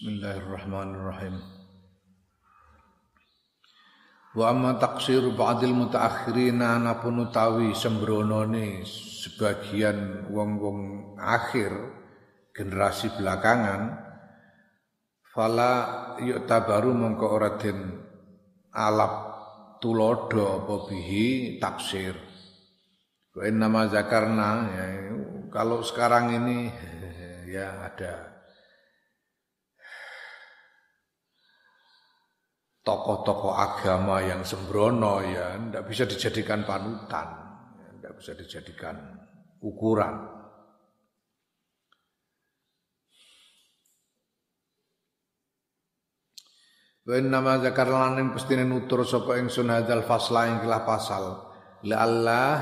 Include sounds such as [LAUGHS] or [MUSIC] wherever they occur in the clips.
Bismillahirrahmanirrahim. Wa amma taqsir ba'dil mutaakhirina napun utawi sembronone sebagian wong-wong akhir generasi belakangan fala yuk tabaru mongko ora den alap tulodo apa bihi taksir. Wa nama zakarna ya, kalau sekarang ini [LAUGHS] ya ada tokoh-tokoh agama yang sembrono ya tidak bisa dijadikan panutan, tidak bisa dijadikan ukuran. Wa nama zakar lanin pestine nutur sapa ingsun hadzal fasla ing kelah pasal la Allah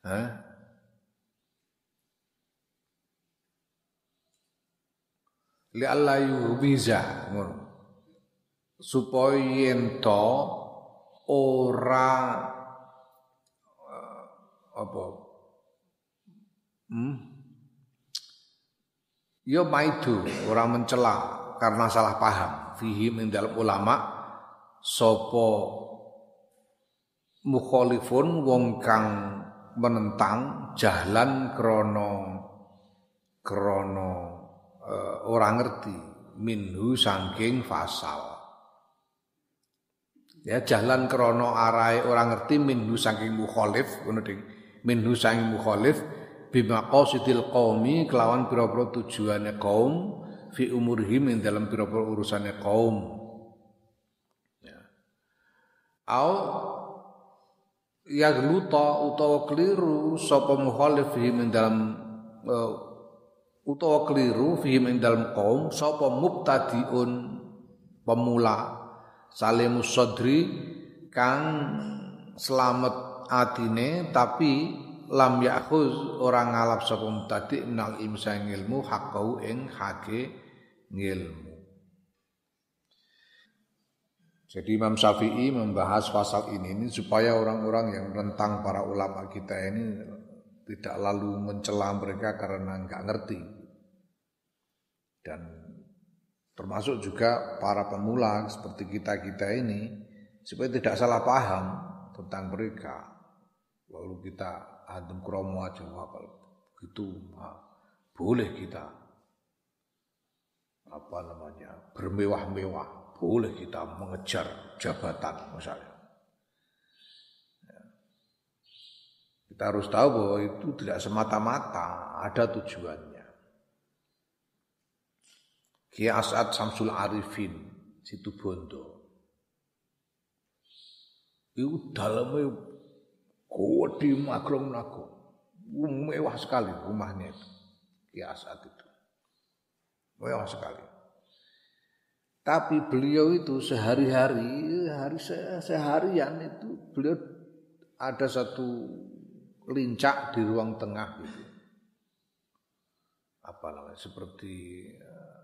Hah? Li Allah yubiza supaya ento ora uh, apa? Hmm? yo maidu ora mencela karena salah paham. Fihi min dalam ulama sapa mukhalifun wong kang menentang jahlan krono krono uh, orang ngerti minhu sangking fasal. Ya jalan krono arai orang ngerti minhu sangking mukhalif ngono. Minhu sangking mukhalif bima qasidil qaumi kelawan pira-pira tujuane kaum fi umurihim ing dalam pira-pira urusane kaum. Ya. Au ya luta utawa keliru sapa mukhalif ing dalam uh, utawa keliru fihim ing dalem kaum sapa mubtadiun pemula salimus sadri kang selamat atine tapi lam yakhuz orang ngalap sapa mubtadi nal imsa ilmu hakau ing hake ngilmu. Jadi Imam Syafi'i membahas pasal ini, ini supaya orang-orang yang menentang para ulama kita ini tidak lalu mencela mereka karena nggak ngerti dan termasuk juga para pemula seperti kita kita ini supaya tidak salah paham tentang mereka. Lalu kita adem kromo aja kalau gitu nah, boleh kita. Apa namanya? Bermewah-mewah boleh kita mengejar jabatan misalnya. Kita harus tahu bahwa itu tidak semata-mata ada tujuannya. Kiai As'ad Samsul Arifin situ Bondo. Itu dalamnya kodi maklum nago. Mewah sekali rumahnya itu. Kiai As'ad itu. Mewah sekali. Tapi beliau itu sehari-hari, hari seharian itu beliau ada satu lincak di ruang tengah gitu. Apa namanya seperti eh,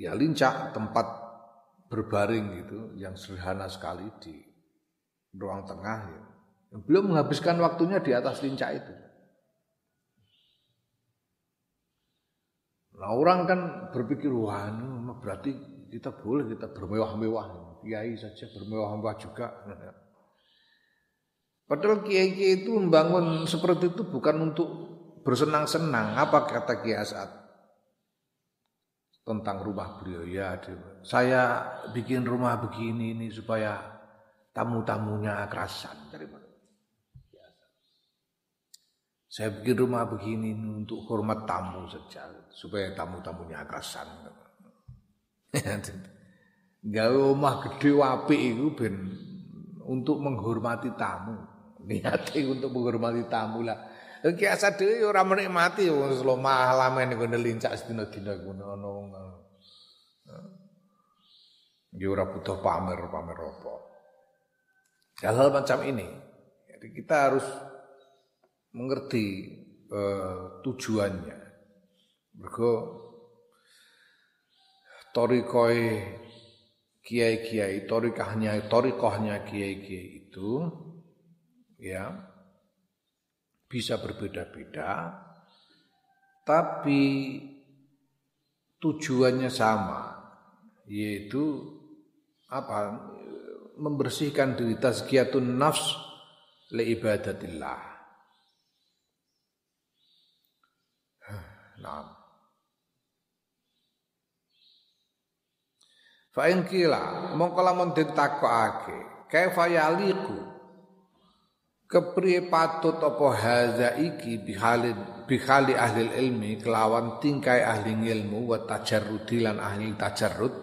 ya lincak tempat berbaring gitu yang sederhana sekali di ruang tengah ya. Belum menghabiskan waktunya di atas lincak itu. Nah orang kan berpikir wah berarti kita boleh kita bermewah-mewah, kiai saja bermewah-mewah juga. Padahal kiai-kiai itu membangun seperti itu bukan untuk bersenang-senang. Apa kata Kiai Asad tentang rumah beliau? Ya, saya bikin rumah begini ini supaya tamu-tamunya kerasan dari? Saya bikin rumah begini untuk hormat tamu saja supaya tamu-tamunya kerasan. [LAUGHS] Gawe omah gede wapi itu ben untuk menghormati tamu niate untuk menghormati tamu lah. Ki asa dhewe ora menikmati wis lo malamen ngene lincak sedina-dina ngono ngono. Ya ora butuh pamer-pamer apa. Hal-hal macam ini. Jadi kita harus mengerti uh, tujuannya. Mergo torikoi kiai-kiai, torikahnya, torikohnya kiai-kiai itu ya bisa berbeda-beda tapi tujuannya sama yaitu apa? Membersihkan diri tazkiyatun nafs li ibadatillah. Nah Fa in kila mongko lamun ditakokake kaifa yaliku kepriye patut apa haza iki bihalin bihali ahli ilmi kelawan tingkai ahli ilmu wa tajarrudi ahli tajarrud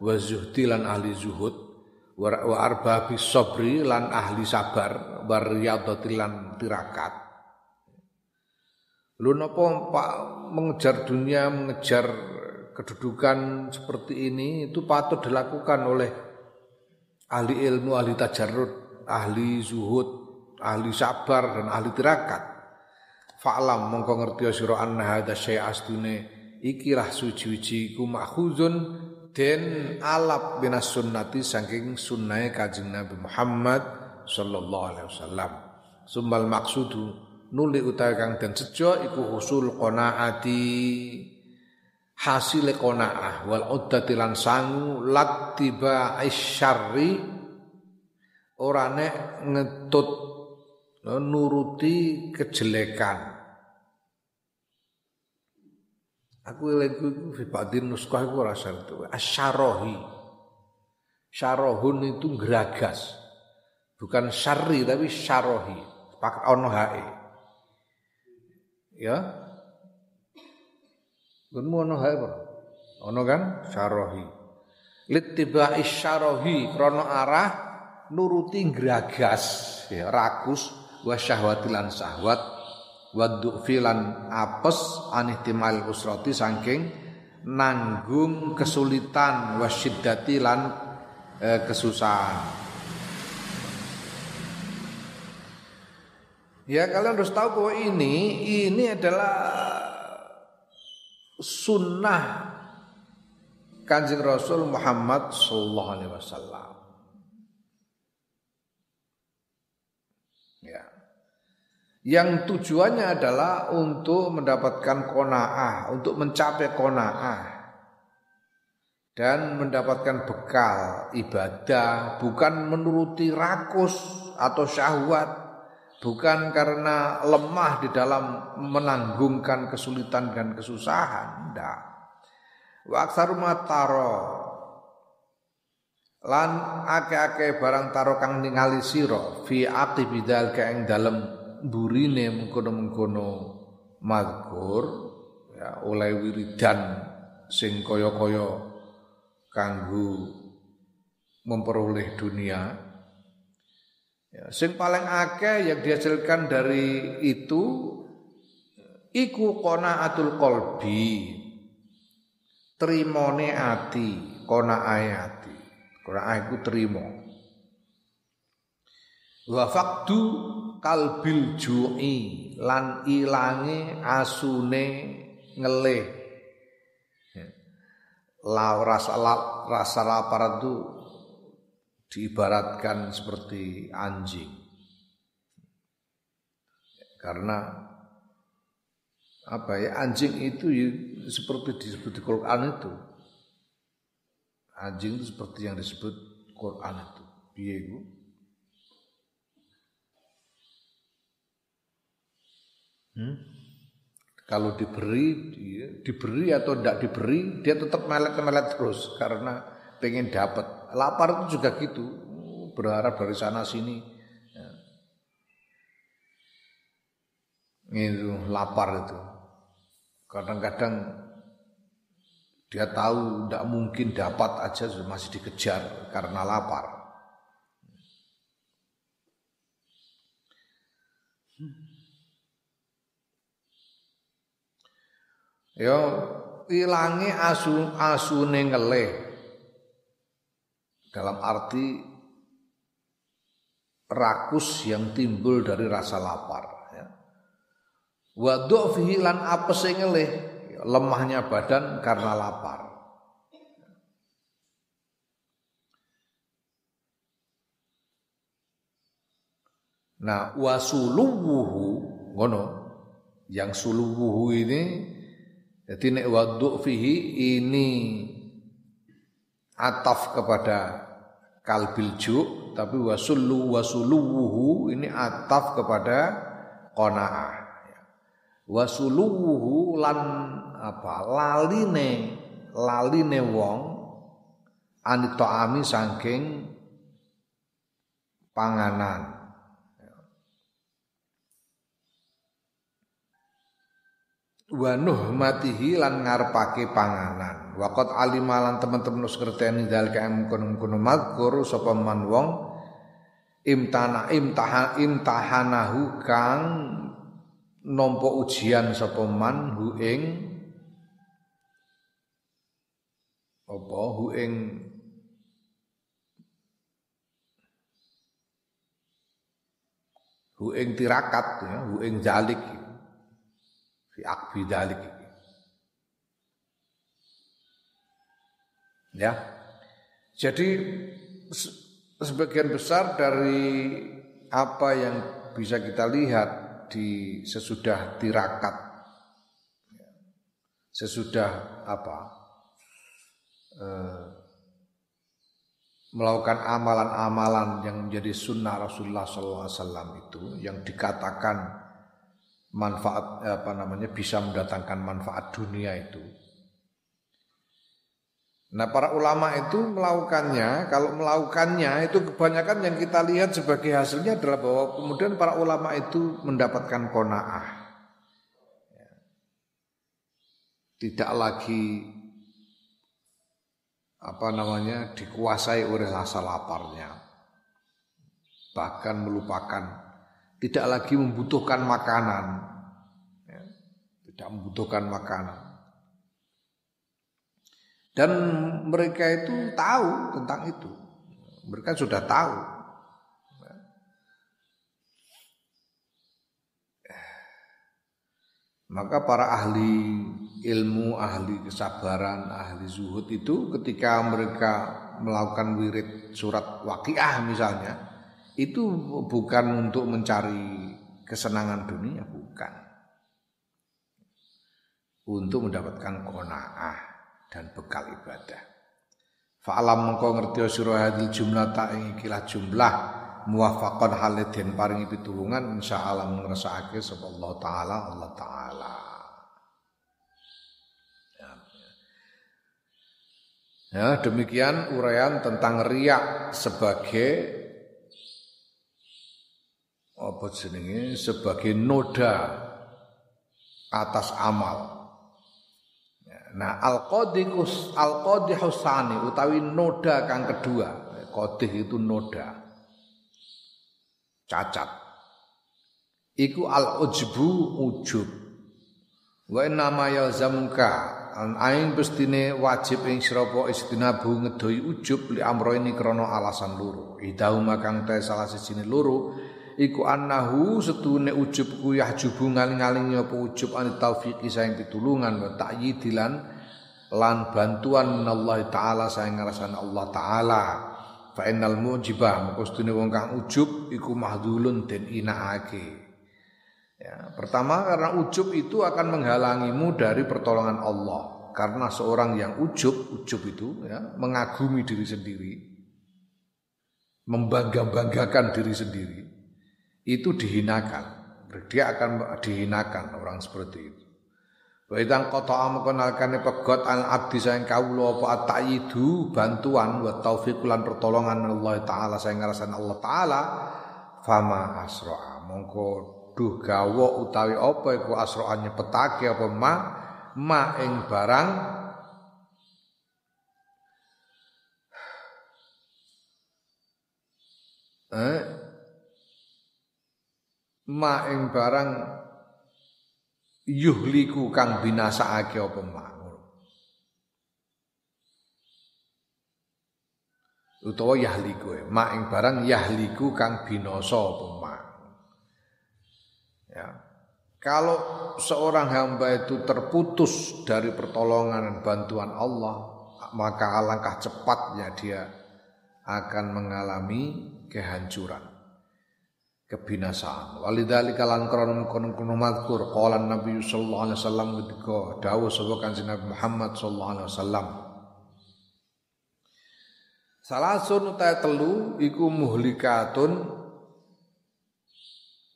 wa zuhdi ahli zuhud wa arba lan ahli sabar wa riyadati lan tirakat. Lu napa Pak mengejar dunia mengejar kedudukan seperti ini itu patut dilakukan oleh ahli ilmu, ahli tajarrud, ahli zuhud, ahli sabar dan ahli tirakat. Fa'lam mongko ngerti sira anna hadza syai' astune ikilah suci-suci ku makhuzun den alap binas sunnati saking sunnahe Kanjeng Nabi Muhammad sallallahu alaihi wasallam. Sumbal maksudu nuli utawi kang den sejo iku husul qanaati hasil qanaah wal uddati lan sangu lattiba isyarri ora nek ngetut nuruti kejelekan. Aku eling iku fi nuskah iku ora itu. Asyarohi syarohun itu geragas bukan syarri tapi syarohi pakai ono hae. Ya? Gunmu ono hae? Ono kan? Syarohi. Littibai syarohi krono arah nuruti gragas ya rakus wa syahwatilan syahwat wa filan apes anihtimal usrati saking nanggung kesulitan wa syiddati lan eh, kesusahan. Ya kalian harus tahu bahwa ini ini adalah sunnah Kanjeng Rasul Muhammad sallallahu alaihi wasallam. Ya. Yang tujuannya adalah untuk mendapatkan kona'ah, untuk mencapai kona'ah dan mendapatkan bekal ibadah bukan menuruti rakus atau syahwat. Bukan karena lemah di dalam menanggungkan kesulitan dan kesusahan ndak wa mataro lan ake-ake barang taro kang ningali sira fi aqibidal ka ing dalem burine mengkono-mengkono mazkur ya oleh wiridan sing kaya-kaya kanggo memperoleh dunia Ya, sing paling akeh yang dihasilkan dari itu iku qanaatul qalbi. Trimone ati, qanaate ati. Qanaah iku trimo. Wa faqdu kalbil ju'i lan ilange asune ngelih. Ya. La rasa rasa lapar itu diibaratkan seperti anjing. Karena apa ya anjing itu ya, seperti disebut di Quran itu. Anjing itu seperti yang disebut Quran itu. Piye Hmm? Kalau diberi, dia, diberi atau tidak diberi, dia tetap melet-melet terus karena pengen dapat lapar itu juga gitu. Berharap dari sana sini. Ya. itu lapar itu. Kadang-kadang dia tahu tidak mungkin dapat aja masih dikejar karena lapar Yo ilangi asu asune ngeleh dalam arti rakus yang timbul dari rasa lapar ya. Wa dhu'fihi lan apese ngelih, lemahnya badan karena lapar. Nah, wasuluwuhu ngono yang suluwuhu ini jadi nek waduk fihi ini ataf kepada kalbil ju tapi wasullu wasuluwuhu ini ataf kepada qanaah. Wasuluwuhu lan apa? Laline laline wong anito ami saking panganan wa nuhmatihi lan ngarepake panganan. Waqat alimalan teman-teman wis ngerteni dalika mungkon-mungkon mazkur sapa man wong imtana imtahan imtahanahu kang nampa ujian sapa man hu ing apa? Hu ing hu ing tirakat ya hu ing jalik fi akbi dalik ya. Jadi sebagian besar dari apa yang bisa kita lihat di sesudah tirakat. Sesudah apa? Eh, melakukan amalan-amalan yang menjadi sunnah Rasulullah SAW itu yang dikatakan manfaat eh, apa namanya bisa mendatangkan manfaat dunia itu. Nah para ulama itu melakukannya, kalau melakukannya itu kebanyakan yang kita lihat sebagai hasilnya adalah bahwa kemudian para ulama itu mendapatkan kona'ah. Tidak lagi apa namanya dikuasai oleh rasa laparnya. Bahkan melupakan tidak lagi membutuhkan makanan, ya, tidak membutuhkan makanan. Dan mereka itu tahu tentang itu, mereka sudah tahu. Maka para ahli ilmu, ahli kesabaran, ahli zuhud itu ketika mereka melakukan wirid surat waqiah misalnya, itu bukan untuk mencari kesenangan dunia, bukan. Untuk mendapatkan kona'ah dan bekal ibadah. Fa'alam mengko ngerti sira hadil jumlah tak ikilah jumlah muwafaqan halidin paringi pitulungan insyaallah ngrasakake sapa Allah taala Allah taala. Ya, demikian uraian tentang riak sebagai apa jenenge sebagai noda atas amal. Nah, al-qadikus al-qadihusani utawi noda kang kedua. Qadih itu noda. Cacat. Iku al-ujbu ujub. Wa nama yalzamuka an aing bestine wajib ing sira istinabu ngedoi ujub li amro ini krana alasan loro. Idahu makang te salah siji loro iku annahu setune ujub ku yahjubu ngaling-aling apa ujub an taufiqi saing pitulungan wa ta'yidilan lan bantuan Allah taala saing ngrasane Allah taala. Fa innal mujibah moko setune wong kang ujub iku mahdulun den inaake ya pertama karena ujub itu akan menghalangimu dari pertolongan Allah. Karena seorang yang ujub ujub itu ya mengagumi diri sendiri membangga-banggakan diri sendiri itu dihinakan. Dia akan dihinakan orang seperti itu. Wa idzan qata'a mengkenalkan pegot al abdi sayang kawula apa atayidu bantuan wa taufiq lan pertolongan Allah taala sayang ngarasan Allah taala fama asra'a mongko duh gawa utawi apa iku asra'a nyepetake apa ma ma ing barang eh ma ing barang yuhliku kang binasaake apa ma? Utawa yahliku ya. ma ing barang yahliku kang binasa apa ma? Ya. Kalau seorang hamba itu terputus dari pertolongan dan bantuan Allah maka alangkah cepatnya dia akan mengalami kehancuran kebinasaan. Walidzalika lan krono kono mazkur qala Nabi sallallahu alaihi wasallam ketika dawuh sapa Kanjeng Nabi Muhammad sallallahu alaihi wasallam. Salasun ta telu iku muhlikatun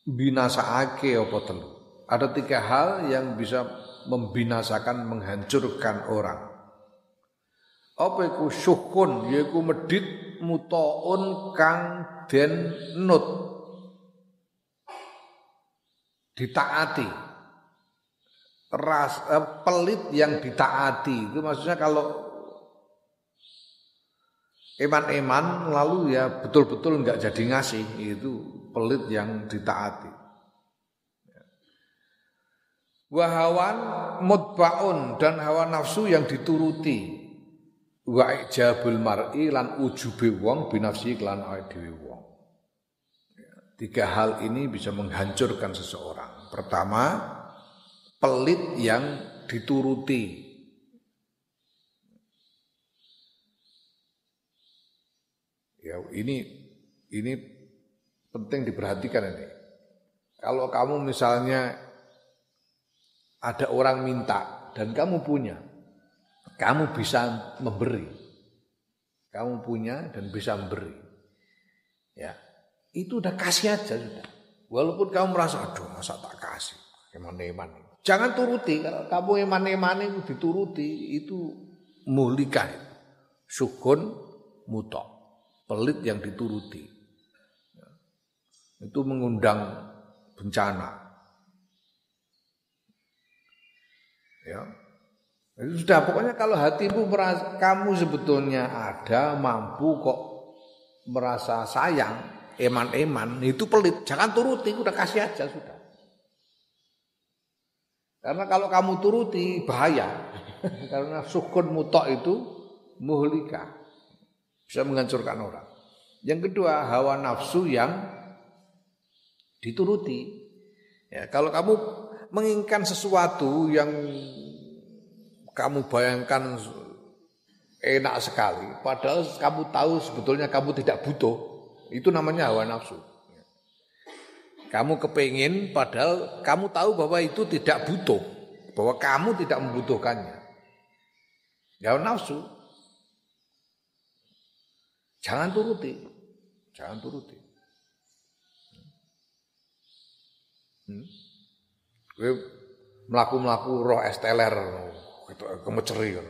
binasaake apa telu. Ada tiga hal yang bisa membinasakan, menghancurkan orang. Apa iku syukun, yaiku medit mutaun kang den nut ditaati. Ras eh, pelit yang ditaati. Itu maksudnya kalau eman-eman lalu ya betul-betul nggak jadi ngasih itu pelit yang ditaati. Wahawan mutbaun dan hawa nafsu yang dituruti. Wa ijabul mar'i lan ujube wong binafsi lan dhewe wong Tiga hal ini bisa menghancurkan seseorang. Pertama, pelit yang dituruti. Ya, ini ini penting diperhatikan ini. Kalau kamu misalnya ada orang minta dan kamu punya, kamu bisa memberi. Kamu punya dan bisa memberi. Ya, itu udah kasih aja sudah. Walaupun kamu merasa, aduh masa tak kasih, eman-eman. Jangan turuti, kalau kamu eman-eman itu dituruti, itu muhlika. Sukun mutok, pelit yang dituruti. Itu mengundang bencana. Ya, itu sudah pokoknya kalau hatimu merasa kamu sebetulnya ada mampu kok merasa sayang eman-eman itu pelit, jangan turuti, udah kasih aja sudah. Karena kalau kamu turuti bahaya. [LAUGHS] Karena sukun mutok itu muhlika. Bisa menghancurkan orang. Yang kedua, hawa nafsu yang dituruti. Ya, kalau kamu menginginkan sesuatu yang kamu bayangkan enak sekali, padahal kamu tahu sebetulnya kamu tidak butuh, itu namanya hawa nafsu. Kamu kepingin padahal kamu tahu bahwa itu tidak butuh. Bahwa kamu tidak membutuhkannya. Hawa nafsu. Jangan turuti. Jangan turuti. Hmm? melaku-melaku roh esteler kemeceri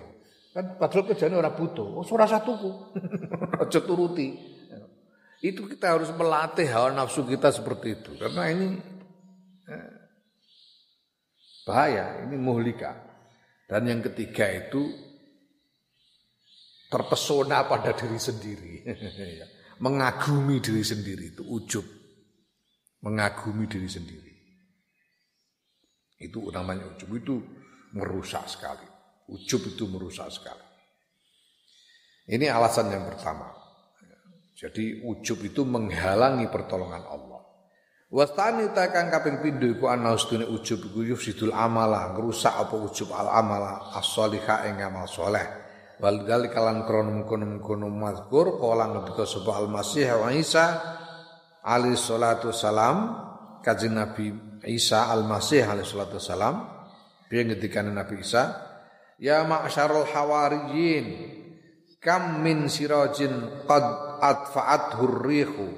kan padahal kerjanya orang butuh oh surah satuku [LAUGHS] aja turuti itu kita harus melatih hawa nafsu kita seperti itu. Karena ini eh, bahaya, ini muhlika. Dan yang ketiga itu terpesona pada diri sendiri. [LAUGHS] Ya. Mengagumi diri sendiri itu ujub. Mengagumi diri sendiri. Itu namanya ujub. Itu merusak sekali. Ujub itu merusak sekali. Ini alasan yang pertama. Jadi ujub itu menghalangi pertolongan Allah. Wastani takang kaping pindho iku ana ustune ujub iku yufsidul amala, ngrusak apa ujub al amala as-shalihah ing amal saleh. Wal dzalika lan krono kono mazkur kala ngendika sapa al-Masih wa Isa alaihi salatu salam kanjeng Nabi Isa al-Masih alaihi salatu salam piye ngendikane Nabi Isa ya ma'syarul hawariyin kam min sirajin qad adfa'at hurrihu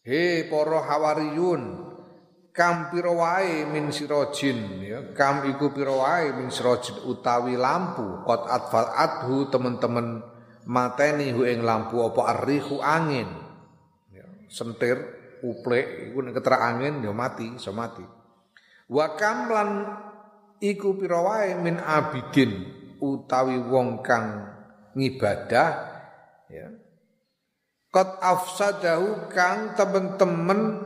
he para hawariyun kam pira wae min sirajin ya. Kam iku pira wae min sirajin utawi lampu. Qad adfa'athu teman-teman mateni hu ing lampu apa arrihu angin. Ya, sentir uplek iku nek ketra angin ya mati iso mati. Wa kam lan iku pira wae min abidin utawi wong kang ngibadah ya Kot afsadahu kang temen-temen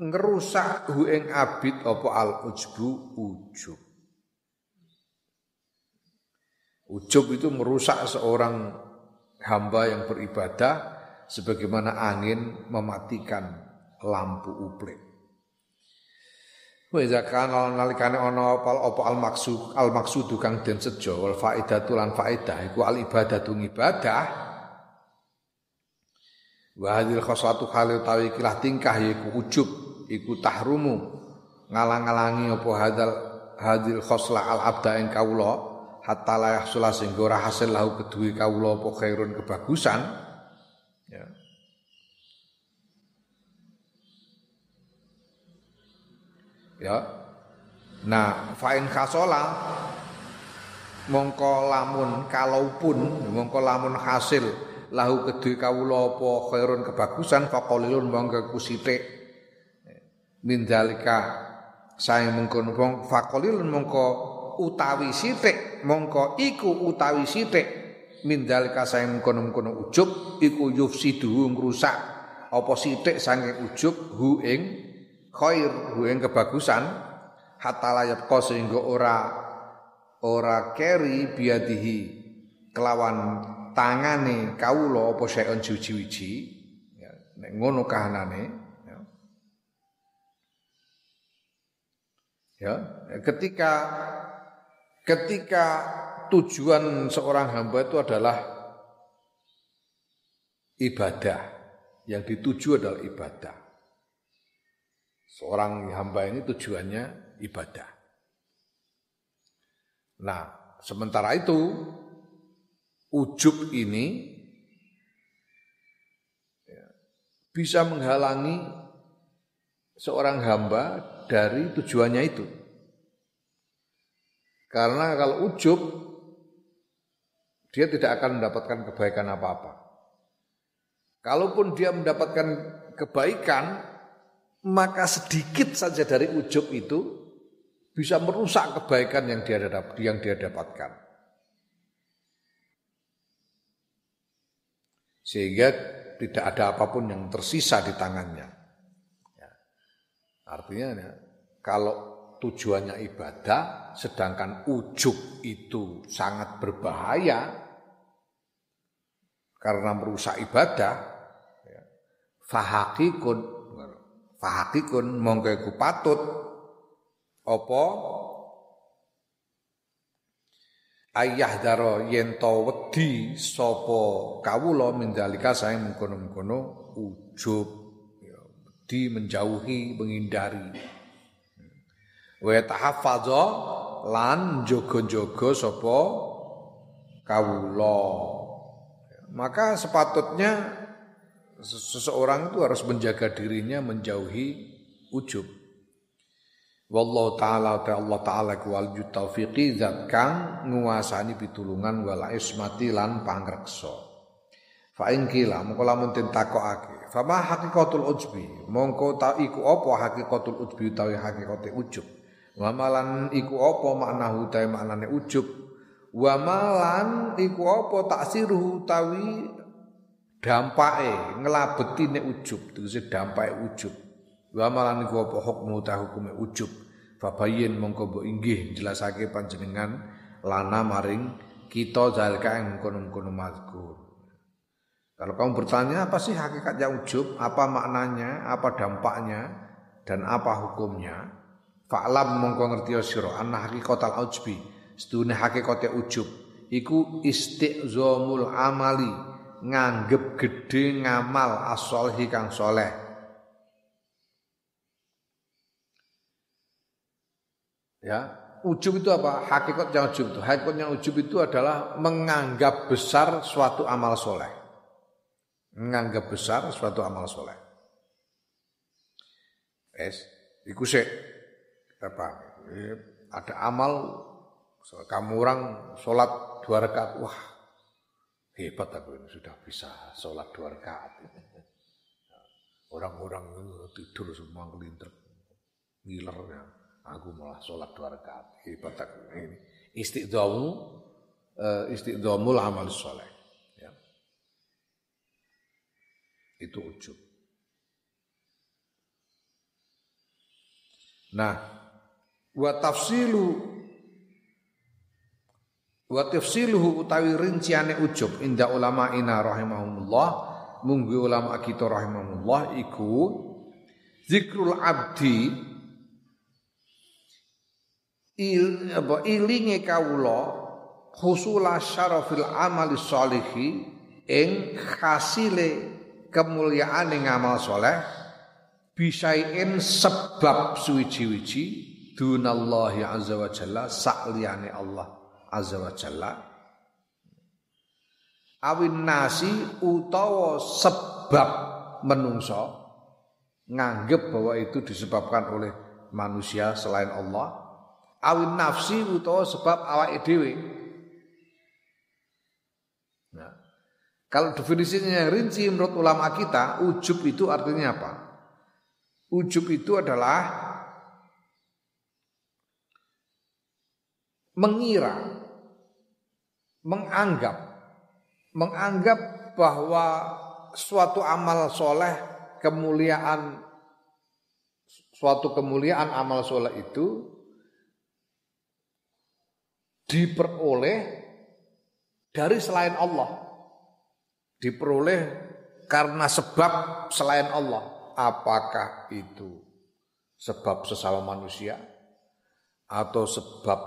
ngerusak hu ing abid apa al ujbu ujub. Ujub itu merusak seorang hamba yang beribadah sebagaimana angin mematikan lampu uplek. Wa iza kana nalikane ana apa apa al maksud al maksudu kang den sejo wal faedatu lan faedah iku al ibadatu ibadah Wa hadhil khoslatu khali utawi kilah tingkah yaiku ujub iku tahrumu. Ngalang-alangi apa hadal hadil khosla al abda ing kawula hatta la yahsula sehingga ora hasil lahu kedue kawula apa khairun kebagusan. Ya. Ya. Nah fa'in khasola mongko lamun kalaupun mongko lamun hasil lahu kedue kawula apa khairun kebagusan faqalilun mongko kusithik min dalika saya mengkono wong faqalilun mongko utawi sithik mongko iku utawi sithik. Min dalika saya mengkono-mengkono ujub iku yufsidu ngrusak. Apa sithik saking ujub hu ing khair hu ing kebagusan. Hatta layat sehingga ora ora keri biadihi kelawan tangane kawula apa sayon juji-wiji ya nek ngono kahanane Ya, ketika ketika tujuan seorang hamba itu adalah ibadah. Yang dituju adalah ibadah. Seorang hamba ini tujuannya ibadah. Nah, sementara itu ujub ini ya, bisa menghalangi seorang hamba dari tujuannya itu. Karena kalau ujub dia tidak akan mendapatkan kebaikan apa-apa. Kalaupun dia mendapatkan kebaikan, maka sedikit saja dari ujub itu bisa merusak kebaikan yang dia yang dia dapatkan. Sehingga tidak ada apa pun yang tersisa di tangannya. Artinya ya, kalau tujuannya ibadah, sedangkan ujub itu sangat berbahaya karena merusak ibadah, ya, fahakikun, fahakikun mongko patut. Opo ayah daro yen to wedi sapa kawula mindalika saya mengkono-mengkono ujub di menjauhi, menghindari. Wa tahaffaza lan jogo-jogo sapa kawula. Maka sepatutnya seseorang itu harus menjaga dirinya menjauhi ujub. Wallahu taala ta Allah taala wal taufiqi zat kang nguasani pitulungan wala ismati lan pangreksa. Fa in kila mengko lamun den takokake Fama hakikatul ujbi mongko ta iku apa hakikatul ujbi utawi hakikate ujub. Wa malan iku apa maknahu utawi maknane ujub. Wa malan iku apa taksiruhu utawi dampake nglabetine ujub tegese dampake ujub. Wa malan iku apa hukmu ta hukume ujub. Fabayin mongko mbok inggih jelasake panjenengan lana maring kita zalika ing kono-kono mazkur. Kalau kamu bertanya apa sih hakikatnya ujub, apa maknanya, apa dampaknya, dan apa hukumnya, fa'lam mongko ngerti sira. Anna hakikatal ujbi, sedune hakikate ujub. Iku istiqzamul amali, nganggep gede ngamal as-solihi kang soleh. Ya, ujub itu apa? Hakikatnya ujub itu. Hakikatnya ujub itu adalah menganggap besar suatu amal soleh menganggap besar suatu amal soleh. Es, iku sik apa? Ada amal kamu orang sholat dua rakaat, wah hebat aku ini sudah bisa sholat dua rakaat. Orang-orang tidur semua ngelinter, ngiler ya. Aku malah sholat dua rakaat, aku ini. Istiqdamu, uh, eh, istiqdamul amal soleh. Itu ujub. Nah, wa tafsilu wa tafsiluhu utawi rinciane ujub inda ulama ina rahimahumullah munggu ulama kita rahimahumullah iku zikrul abdi il apa ilinge kawula husula syarafil amali sholihi ing hasile kemuliaan ing amal soleh bisain sebab suwiji-wiji dunallahi azza wa jalla sakliyane Allah azza wa jalla. Awin nasi utawa sebab menungso nganggep bahwa itu disebabkan oleh manusia selain Allah awin nafsi utawa sebab awak dhewe. Nah, kalau definisinya yang rinci menurut ulama kita ujub itu artinya apa? Ujub itu adalah mengira menganggap menganggap bahwa suatu amal soleh kemuliaan suatu kemuliaan amal soleh itu diperoleh dari selain Allah. Diperoleh karena sebab selain Allah. Apakah itu sebab sesama manusia atau sebab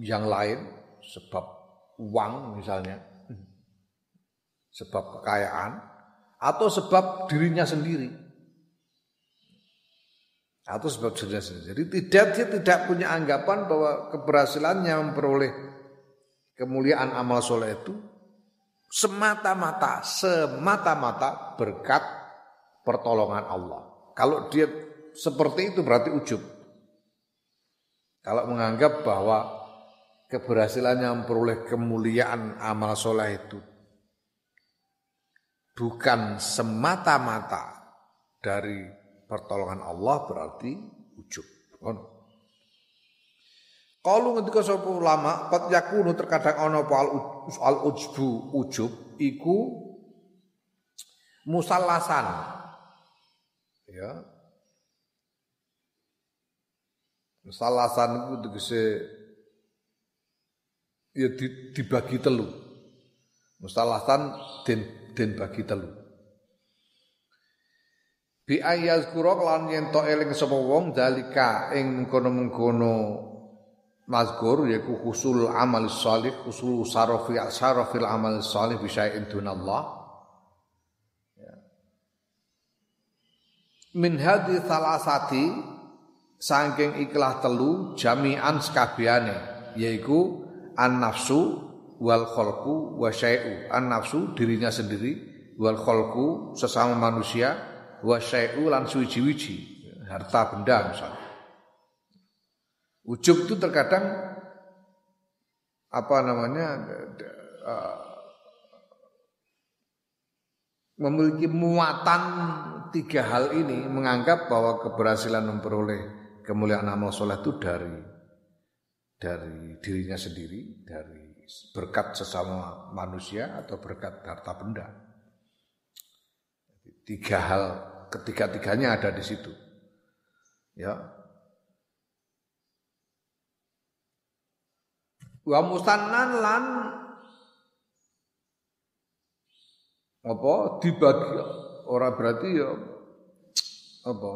yang lain, sebab uang misalnya, sebab kekayaan atau sebab dirinya sendiri atau sebab dirinya sendiri. Tidak dia tidak punya anggapan bahwa keberhasilannya memperoleh kemuliaan amal soleh itu semata-mata semata-mata berkat pertolongan Allah. Kalau dia seperti itu berarti ujub. Kalau menganggap bahwa keberhasilannya memperoleh kemuliaan amal soleh itu bukan semata-mata dari pertolongan Allah berarti ujub. Kalau ketika sapa ulama qad yakunu terkadang ana apa al ujbu ujub iku musallasan. Ya. Musallasan itu tegese ya dibagi telu. Musallasan den den bagi telu bi kura lan yen to eling sapa wong dalika ing mengkono-mengkono mazkur yaiku husul amal salih husul sarafi sarafil amal salih bisa dunallah ya. min hadi salasati saking ikhlas telu jami'an sekabehane yaiku an nafsu wal kholku wa syai'u an nafsu dirinya sendiri wal kholku sesama manusia wa syai'u lan suwiji-wiji harta benda misalnya ujub itu terkadang apa namanya uh, memiliki muatan tiga hal ini menganggap bahwa keberhasilan memperoleh kemuliaan amal soleh itu dari dari dirinya sendiri dari berkat sesama manusia atau berkat harta benda. Tiga hal ketiga-tiganya ada di situ. Ya. Wa musannan lan apa dibagi orang berarti ya apa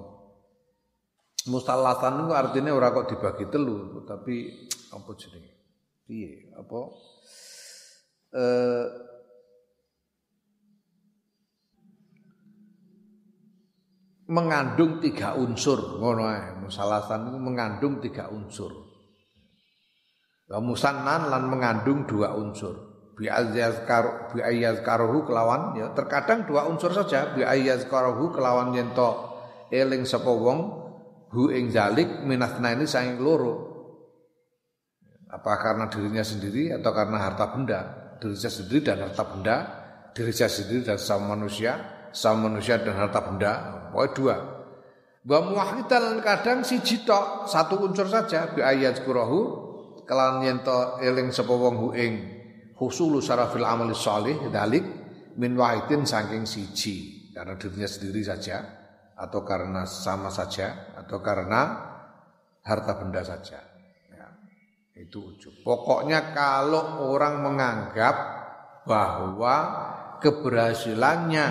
mustalasan itu artinya orang kok dibagi telu tapi apa jenenge piye apa eh, mengandung tiga unsur. Ngono ae musalasan mengandung tiga unsur. Wa musannan lan mengandung dua unsur. Bi ayyazkar bi ayyazkaruhu kelawan ya terkadang dua unsur saja. Bi ayyazkaruhu kelawan yen to eling sapa wong hu ing zalik minasna ini saking loro. Apa karena dirinya sendiri atau karena harta benda? Dirinya sendiri dan harta benda dirinya sendiri dan sama manusia sama manusia dan harta benda. Pokoknya dua. Wa muwahidan kadang si tok satu unsur saja bi ayat kurahu kelan yen to eling sapa wong hu ing husulu syarafil amali shalih dalik min wahidin saking siji. Karena dirinya sendiri saja atau karena sama saja atau karena harta benda saja. Itu ujub. Pokoknya kalau orang menganggap bahwa keberhasilannya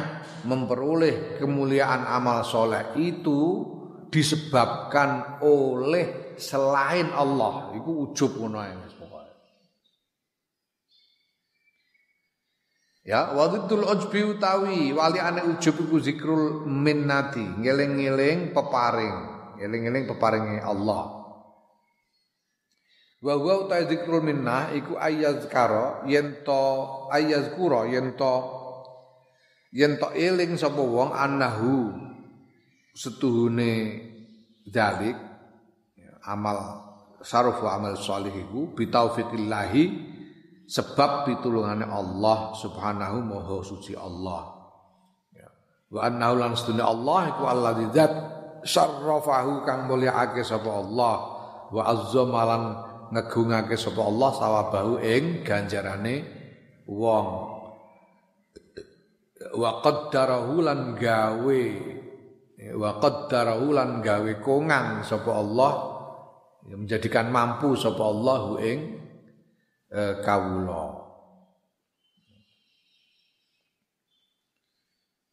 memperoleh kemuliaan amal soleh itu disebabkan oleh selain Allah, itu ujub Ya, wadidul ujbi utawi wali ane ujub iku zikrul minnati, ngeling-ngeling peparing, ngeling-ngeling peparinge Allah. Wa huwa utawi zikrul minnah iku ayyazkara yen to ayyazkura yen to yen to eling sapa wong annahu setuhune dalik ya, amal sarfu amal salih iku bitaufiqillahi sebab pitulungane Allah Subhanahu maha suci Allah. Ya. Wa annahu lan sedune Allah iku alladzi zat syarrafahu kang mulyaake sapa Allah wa azzama lan ngegungake sapa Allah sawabahu ing ganjarane wong wa qaddarahu lan gawe wa qaddarahu lan gawe kongang sapa Allah menjadikan mampu sapa Allah ing eh, kawula.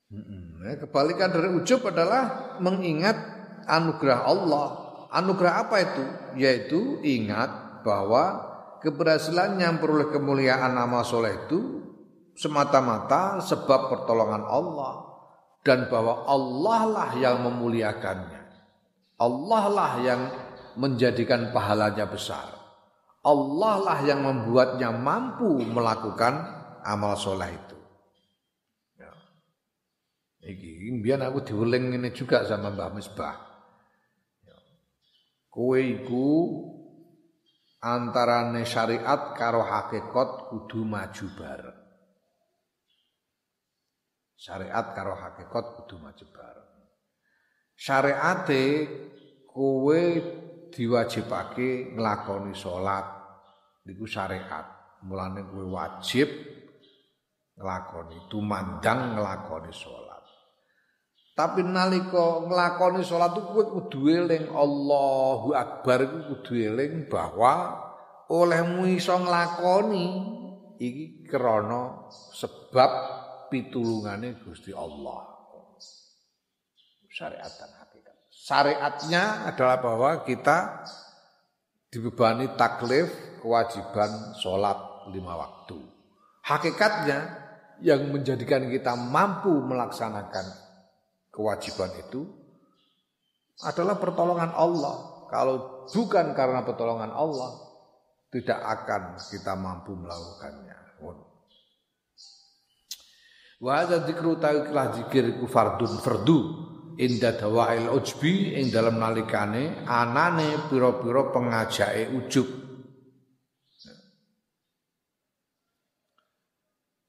Hmm, kebalikan dari ujub adalah mengingat anugerah Allah. Anugerah apa itu? Yaitu ingat bahwa keberhasilan yang peroleh kemuliaan nama soleh itu semata-mata sebab pertolongan Allah dan bahwa Allah lah yang memuliakannya. Allah lah yang menjadikan pahalanya besar. Allah lah yang membuatnya mampu melakukan amal soleh itu. Ya. Iki biar aku diuling ini juga sama Mbah Misbah. Ya. Kowe iku antarane syariat karo hakikat kudu maju bareng. Syariat karo hakikat kudu maju bareng. Syariate kowe diwajibake nglakoni salat niku syariat. Mulane kowe wajib nglakoni tumandang nglakoni salat. Tapi nalika nglakoni salat itu kowe kudu eling Allahu Akbar iku kudu eling bahwa olehmu iso nglakoni iki krana sebab pitulungane Gusti Allah. Syariat dan hakikat. Syariatnya adalah bahwa kita dibebani taklif kewajiban sholat lima waktu. Hakikatnya yang menjadikan kita mampu melaksanakan kewajiban itu adalah pertolongan Allah. Kalau bukan karena pertolongan Allah, tidak akan kita mampu melakukannya. Wa hadza dzikru ta'iklah zikir ku fardun fardu inda dawail ujbi ing dalam nalikane anane pira-pira pengajake ujub.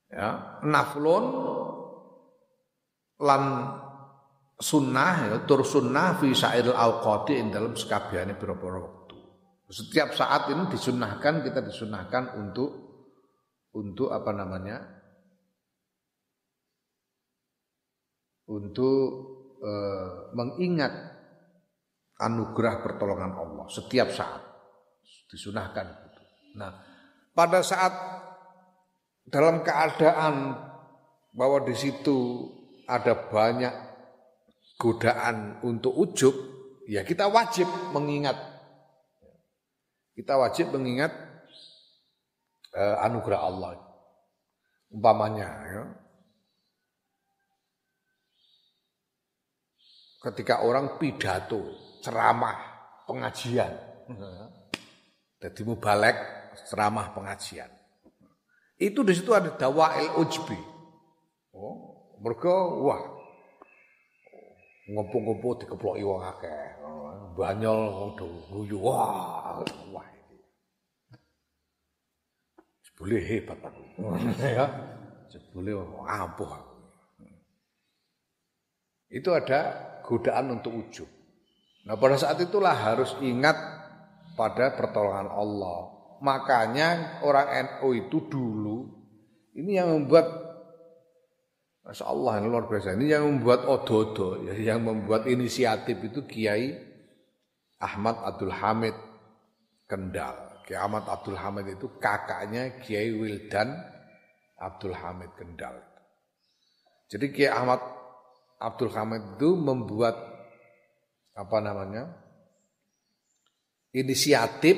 Ya naflun lan sunnah ya tur sunnah fi sa'iril awqati ing dalam sekabehane pira-pira waktu setiap saat ini disunnahkan kita disunnahkan untuk untuk apa namanya untuk e, mengingat anugerah pertolongan Allah setiap saat disunahkan Nah, pada saat dalam keadaan bahwa di situ ada banyak godaan untuk ujub, ya kita wajib mengingat. Kita wajib mengingat eh, anugerah Allah. Umpamanya ya. Ketika orang pidato, ceramah, pengajian. Jadi mubalek ceramah pengajian. Itu di situ ada dawail ujbi. Oh, mereka wah ngopo-ngopo dikeploki wong akeh. Banyol wong guyu wah wah. Boleh hebat aku. [LAUGHS] ya. Boleh ampuh aku. Itu ada godaan untuk ujub. Nah pada saat itulah harus ingat pada pertolongan Allah. Makanya orang NU itu dulu ini yang membuat Masya Allah yang luar biasa ini yang membuat ododo ya, yang membuat inisiatif itu Kiai Ahmad Abdul Hamid Kendal. Kiai Ahmad Abdul Hamid itu kakaknya Kiai Wildan Abdul Hamid Kendal. Jadi Kiai Ahmad Abdul Hamid itu membuat apa namanya inisiatif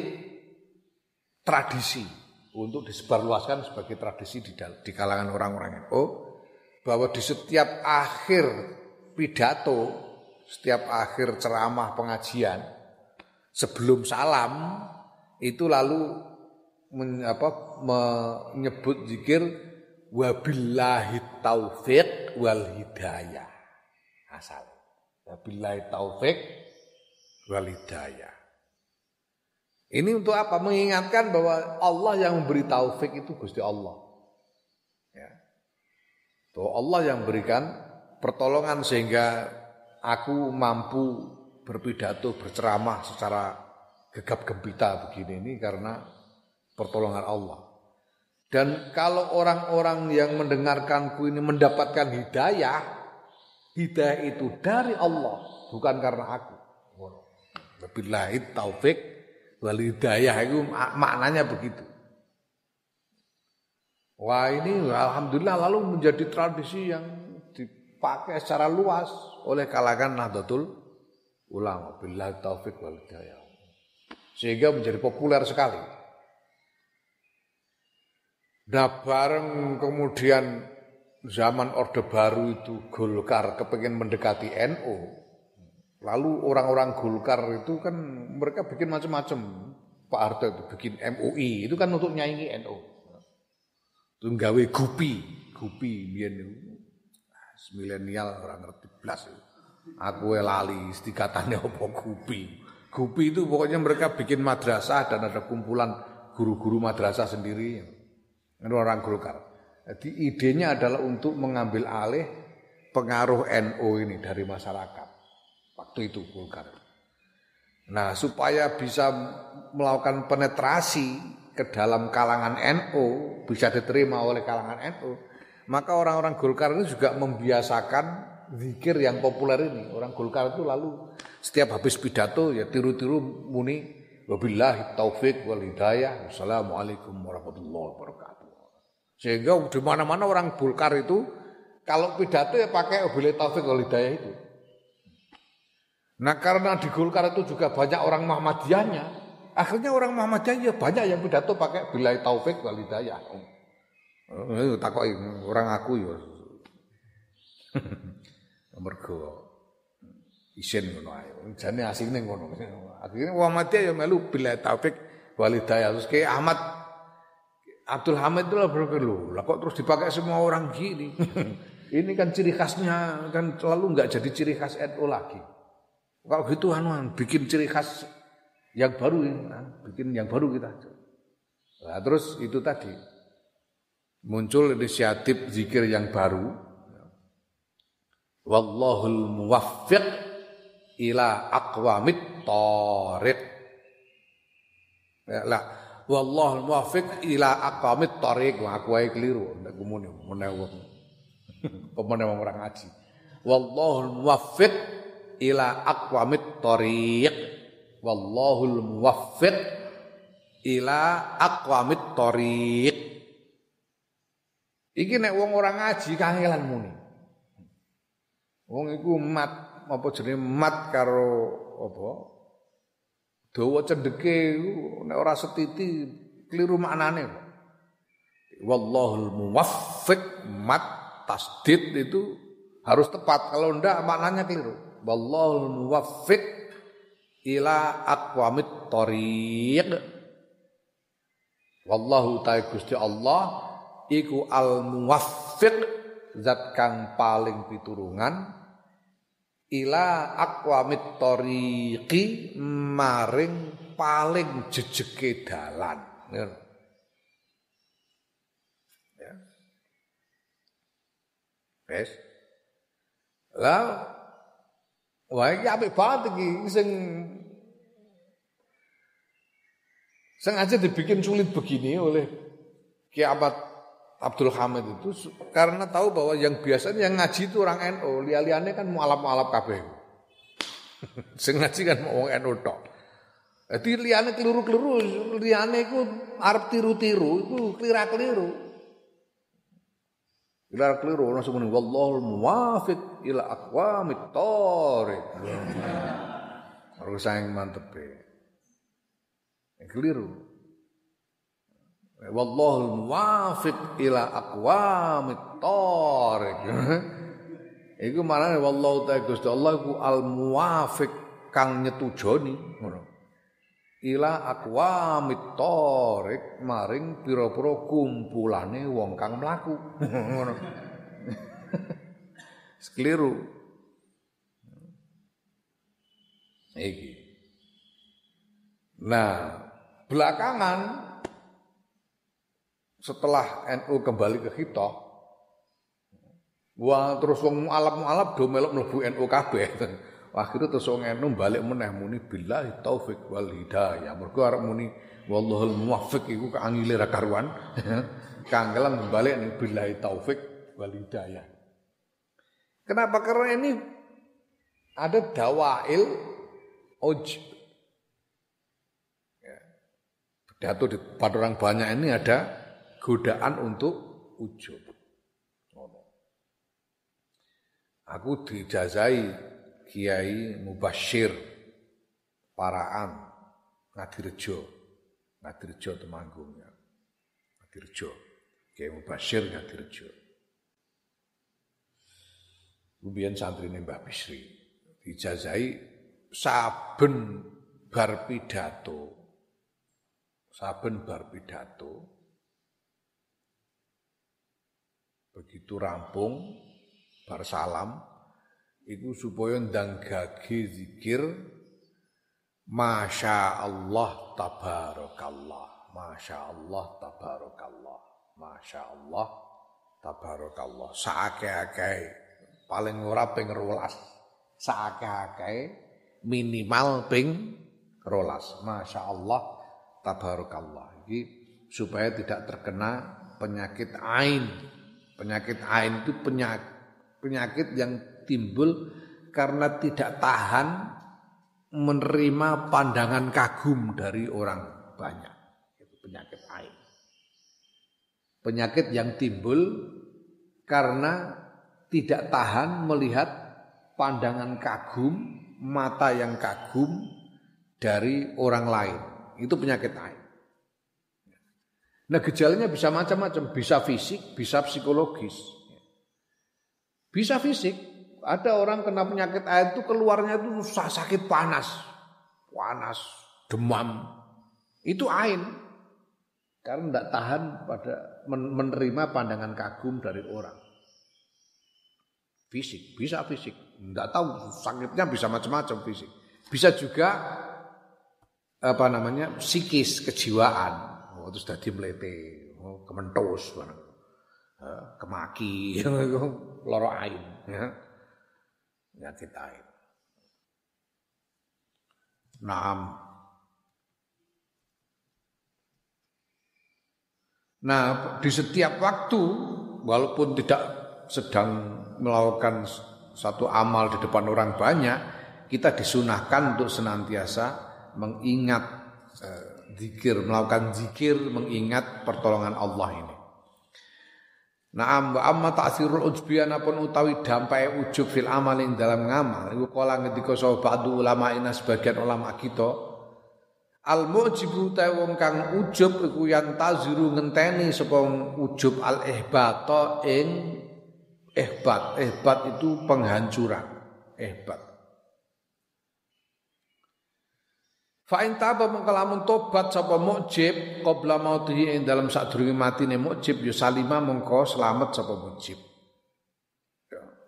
tradisi untuk disebarluaskan sebagai tradisi di, di kalangan orang-orang NU bahwa di setiap akhir pidato, setiap akhir ceramah pengajian sebelum salam itu lalu men, apa, menyebut zikir wabillahi taufiq wal hidayah asal wabillahi taufiq wal hidayah ini untuk apa? Mengingatkan bahwa Allah yang memberi taufik itu Gusti Allah. Ya. Bahwa Allah yang memberikan pertolongan sehingga aku mampu berpidato, berceramah secara gegap gempita begini ini karena pertolongan Allah. Dan kalau orang-orang yang mendengarkanku ini mendapatkan hidayah, hidayah itu dari Allah, bukan karena aku. Wabillahi taufik Wal hidayah itu maknanya begitu. Wah ini alhamdulillah lalu menjadi tradisi yang dipakai secara luas oleh kalangan Nahdlatul Ulama. Billahi taufik wal hidayah. Sehingga menjadi populer sekali. Nah bareng kemudian zaman Orde Baru itu Golkar kepengen mendekati NU, Lalu orang-orang Golkar itu kan mereka bikin macam-macam. Pak Harto itu bikin MUI, itu kan untuk nyanyi NU. Itu gawe gupi, gupi biyen milenial orang ngerti blas. Aku lali istikatane apa gupi. Gupi itu pokoknya mereka bikin madrasah dan ada kumpulan guru-guru madrasah sendiri. Itu orang Golkar. Jadi idenya adalah untuk mengambil alih pengaruh NU ini dari masyarakat waktu itu Golkar. Nah, supaya bisa melakukan penetrasi ke dalam kalangan NU, bisa diterima oleh kalangan NU, maka orang-orang Golkar itu juga membiasakan zikir yang populer ini. Orang Golkar itu lalu setiap habis pidato ya tiru-tiru muni wabillahi taufik wal hidayah. Wassalamualaikum warahmatullahi wabarakatuh. Sehingga di mana-mana orang Golkar itu kalau pidato ya pakai wabillahi taufik wal hidayah itu. Nah karena di Golkar itu juga banyak orang Muhammadiyahnya, akhirnya orang Muhammadiyah ya banyak yang pidato pakai bilai taufik wal hidayah. Oh, takoi orang aku ya. [LAUGHS] Mergo isin ngono ae. Jane asine ngono. Akhirnya Muhammadiyah ya melu bilai taufik wal hidayah. Terus kayak Ahmad Abdul Hamid itu lah berkeluh. Lah kok terus dipakai semua orang gini? [LAUGHS] Ini kan ciri khasnya kan selalu nggak jadi ciri khas NU lagi. Kalau gitu anu bikin ciri khas yang baru ya, bikin yang baru kita. Nah, terus itu tadi muncul inisiatif zikir yang baru. Wallahul muwaffiq ila aqwamit thariq. Ya, lah wallahul muwaffiq ila aqwamit thariq. Wah, aku ae keliru ndak gumune menawa. Pemene wong ora ngaji. Wallahul muwaffiq ila aqwamit thariq wallahul muwaffiq ila aqwamit thariq iki nek wong ora ngaji kangelan muni wong iku mat apa jenenge mat karo apa dawa cendeke nek ora setiti keliru maknane wallahul muwaffiq mat tasdid itu harus tepat. Kalau ndak maknanya keliru. Wallahu muwaffiq ila aqwamit thariq wallahu ta'ala Gusti Allah iku al muwaffiq zat kang paling piturungan ila aqwamit thariqi maring paling jejeke dalan. Ya. Wes. Lah Wah, iki apik banget iki sing sengaja dibikin sulit begini oleh Ki Ahmad Abdul Hamid itu karena tahu bahwa yang biasanya yang ngaji itu orang NU, liane kan mualaf-mualaf kabeh. [LAUGHS] sing ngaji kan mau NU tok. Jadi liane keliru-keliru, liane iku arep tiru-tiru, iku kelira-keliru. Ila keliru orang semua wallahul muwafiq ila aqwamit thariq. Harus sayang mantep e. Keliru. Wallahu muwafiq ila aqwamit thoriq. [LAUGHS] Iku marane wallahu ta'ala Gusti Allah iku al muwafiq kang nyetujoni ngono. Ila aqwamit thoriq maring pira-pira kumpulane wong kang mlaku. [LAUGHS] Ngono. [LAUGHS] Sekeliru. Iki. Nah, belakangan setelah NU kembali ke kita, wah terus wong alap-alap do melok mlebu NU kabeh. [LAUGHS] Akhirnya terus wong NU balik meneh muni billahi taufik wal hidayah. Mergo arep muni wallahul muwaffiq iku kaangile ra karuan. [LAUGHS] Kangelan balik nih billahi taufik wal hidayah. Kenapa? Karena ini ada dawail ujb pidato di depan orang banyak ini ada godaan untuk ujub. Aku dijazai Kiai Mubashir Paraan Ngadirejo. Ngadirejo Temanggung ya. Ngadirejo. Kiai Mubashir Ngadirejo. Kemudian santri ini Mbah Bisri dijazai saben bar pidato saben bar pidato begitu rampung bar salam iku supaya ndang gage zikir Masya Allah tabarakallah Masya Allah tabarakallah Masya Allah tabarakallah Saake-ake Paling ora ping rolas Saake-ake Minimal ping rolas Masya Allah tabarakallah. Ini supaya tidak terkena penyakit ain. Penyakit ain itu penyakit, penyakit yang timbul karena tidak tahan menerima pandangan kagum dari orang banyak. Itu penyakit ain. Penyakit yang timbul karena tidak tahan melihat pandangan kagum, mata yang kagum dari orang lain. Itu penyakit ain. Nah gejalanya bisa macam-macam, bisa fisik, bisa psikologis. Bisa fisik, ada orang kena penyakit air itu keluarnya itu sakit panas, panas, demam. Itu ain. Karena tidak tahan pada menerima pandangan kagum dari orang. Fisik, bisa fisik. Tidak tahu sakitnya bisa macam-macam fisik. Bisa juga apa namanya psikis kejiwaan oh, terus dadi mlete. Oh, kementos barang uh, kemaki. [LAUGHS] Loro ain. Ya. Penyakit ain Naam. Nah, di setiap waktu walaupun tidak sedang melakukan satu amal di depan orang banyak, kita disunahkan untuk senantiasa mengingat uh, zikir, melakukan zikir mengingat pertolongan Allah ini. Naam wa amma ta'sirul ujbiana pun utawi dampai ujub fil amal ing dalam ngamal iku kala ngendika sapa ba'du ulama ina sebagian ulama kita al mujibu ta wong kang ujub iku yang taziru ngenteni sapa ujub al ihbata ing ihbat. Ihbat itu penghancuran. Ihbat Fa in taba mengkalamun tobat sapa mukjib qabla mautihi ing dalam sadurunge matine mukjib ya salima mengko selamat sapa mukjib.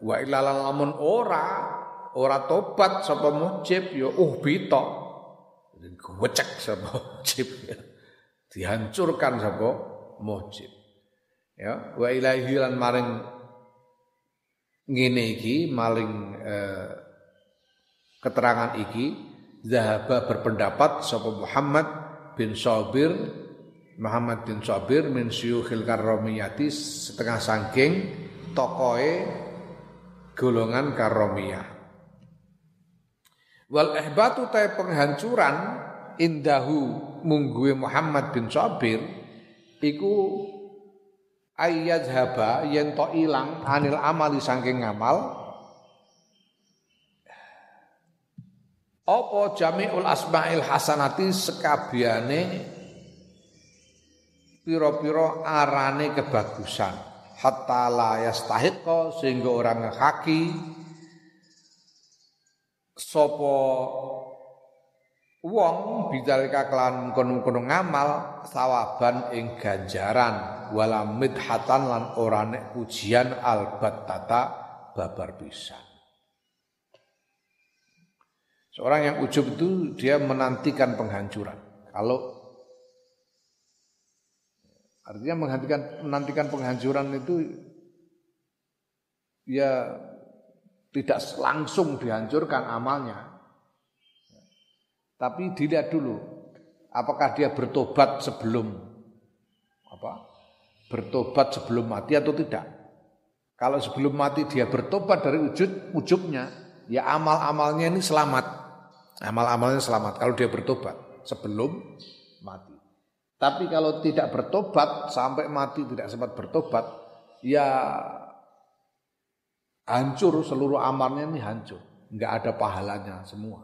Wa ilalan lamun ora ora tobat sapa mukjib ya uh bita. Gocek sapa mukjib ya. Dihancurkan sapa mukjib. Ya, wa ilahi lan maring ngene iki maling eh, keterangan iki Zahaba berpendapat sapa Muhammad bin Sabir Muhammad bin Sabir min syukhil karomiyati setengah sangking tokoe golongan karomiyah. Wal ihbatu ta penghancuran indahu mungguwe Muhammad bin Sabir iku ayyadhaba yen to ilang anil amali saking ngamal Apa jami'ul asma'il hasanati sekabiane piro-piro arane kebagusan? Hatta la yastahiqqa sehingga orang ngekaki sapa wong bidzalika kelan kono-kono ngamal sawaban ing ganjaran. Wala midhatan lan ora nek pujian albattata babar pisan Seorang yang ujub itu dia menantikan penghancuran. Kalau artinya menantikan menantikan penghancuran itu ya tidak langsung dihancurkan amalnya. Tapi dilihat dulu apakah dia bertobat sebelum apa? Bertobat sebelum mati atau tidak. Kalau sebelum mati dia bertobat dari ujub ujubnya, ya amal-amalnya ini selamat. Amal-amalnya selamat kalau dia bertobat sebelum mati. Tapi kalau tidak bertobat sampai mati tidak sempat bertobat, ya hancur seluruh amalnya ini hancur. Enggak ada pahalanya semua.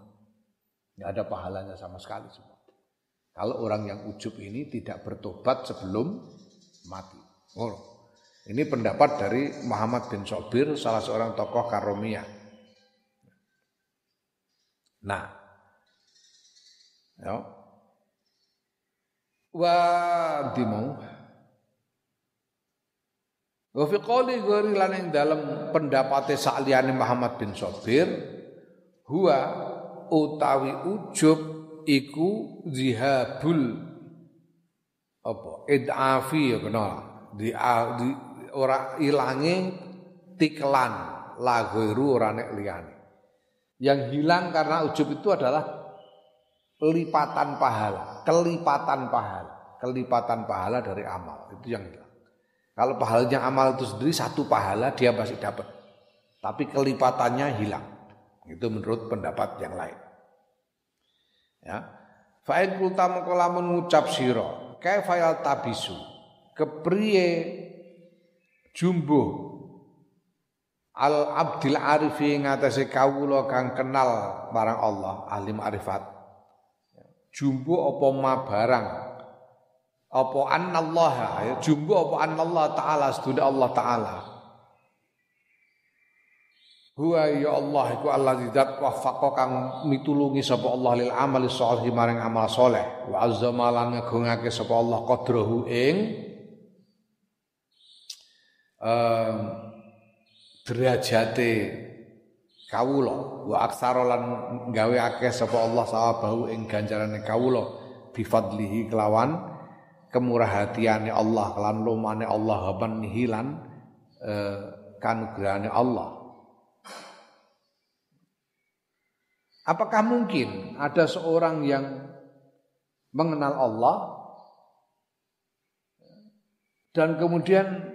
Enggak ada pahalanya sama sekali semua. Kalau orang yang ujub ini tidak bertobat sebelum mati. Oh, ini pendapat dari Muhammad bin Sobir, salah seorang tokoh Karomiyah. Nah, Ya. Wa dimau. Wa fi qali ghairi lan ing dalem pendapate sakliyane Muhammad bin Sabir huwa utawi ujub iku zihabul. Apa? Idafi ya kena di, di ora ilange tiklan. La ghairu ora nek liyane. Yang hilang karena ujub itu adalah lipatan pahala, kelipatan pahala, kelipatan pahala dari amal. Itu yang. Kalau pahalanya amal itu sendiri satu pahala dia masih dapat. Tapi kelipatannya hilang. Itu menurut pendapat yang lain. Ya. Fa'in kulta mengkolamun ngucap siro. Kaifayal tabisu. Kepriye jumbo al abdil arifi ngatasi kawula kang kenal barang Allah alim arifat jumbo apa ma barang? Apa annallaha? Ya jumbo apa annallah taala? Sedune Allah taala. Huwa ya Allah iku allazi zat waffaqa kang mitulungi sapa Allah lil amali sholih maring amal soleh. Wa azzama lan ngagungake sapa Allah qadrahu ing um, derajate kawula. Wa aksara lan gawe akeh sapa Allah sawabahu ing ganjarane kawula. Bifadlihi kelawan kemurahatiane Allah kelan lumane Allah haban hilan eh, kanugrahane Allah. Apakah mungkin ada seorang yang mengenal Allah dan kemudian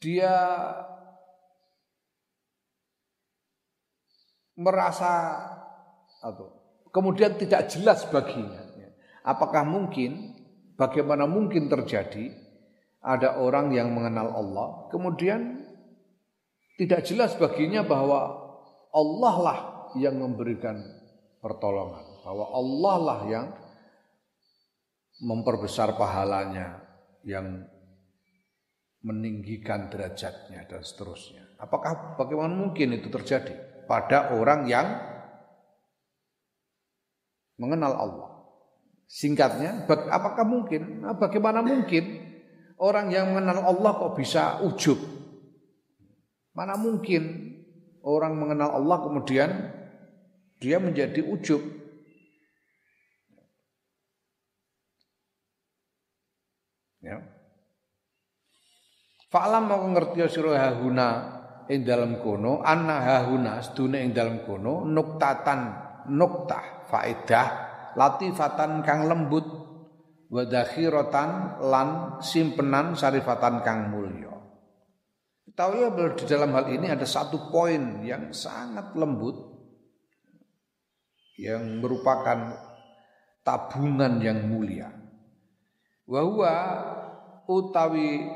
dia merasa atau kemudian tidak jelas baginya. Apakah mungkin, bagaimana mungkin terjadi ada orang yang mengenal Allah, kemudian tidak jelas baginya bahwa Allah lah yang memberikan pertolongan, bahwa Allah lah yang memperbesar pahalanya, yang meninggikan derajatnya dan seterusnya. Apakah bagaimana mungkin itu terjadi? Pada orang yang mengenal Allah. Singkatnya, apakah mungkin? Nah, bagaimana mungkin orang yang mengenal Allah kok bisa ujub? Mana mungkin orang mengenal Allah kemudian dia menjadi ujub? Ya. Fa'lam mau ngerti sira huna ing dalam kono anna hahuna sedune ing dalam kono nuktatan nuktah faedah latifatan kang lembut wa lan simpenan sarifatan kang mulya. Tahu ya di dalam hal ini ada satu poin yang sangat lembut yang merupakan tabungan yang mulia. Wa utawi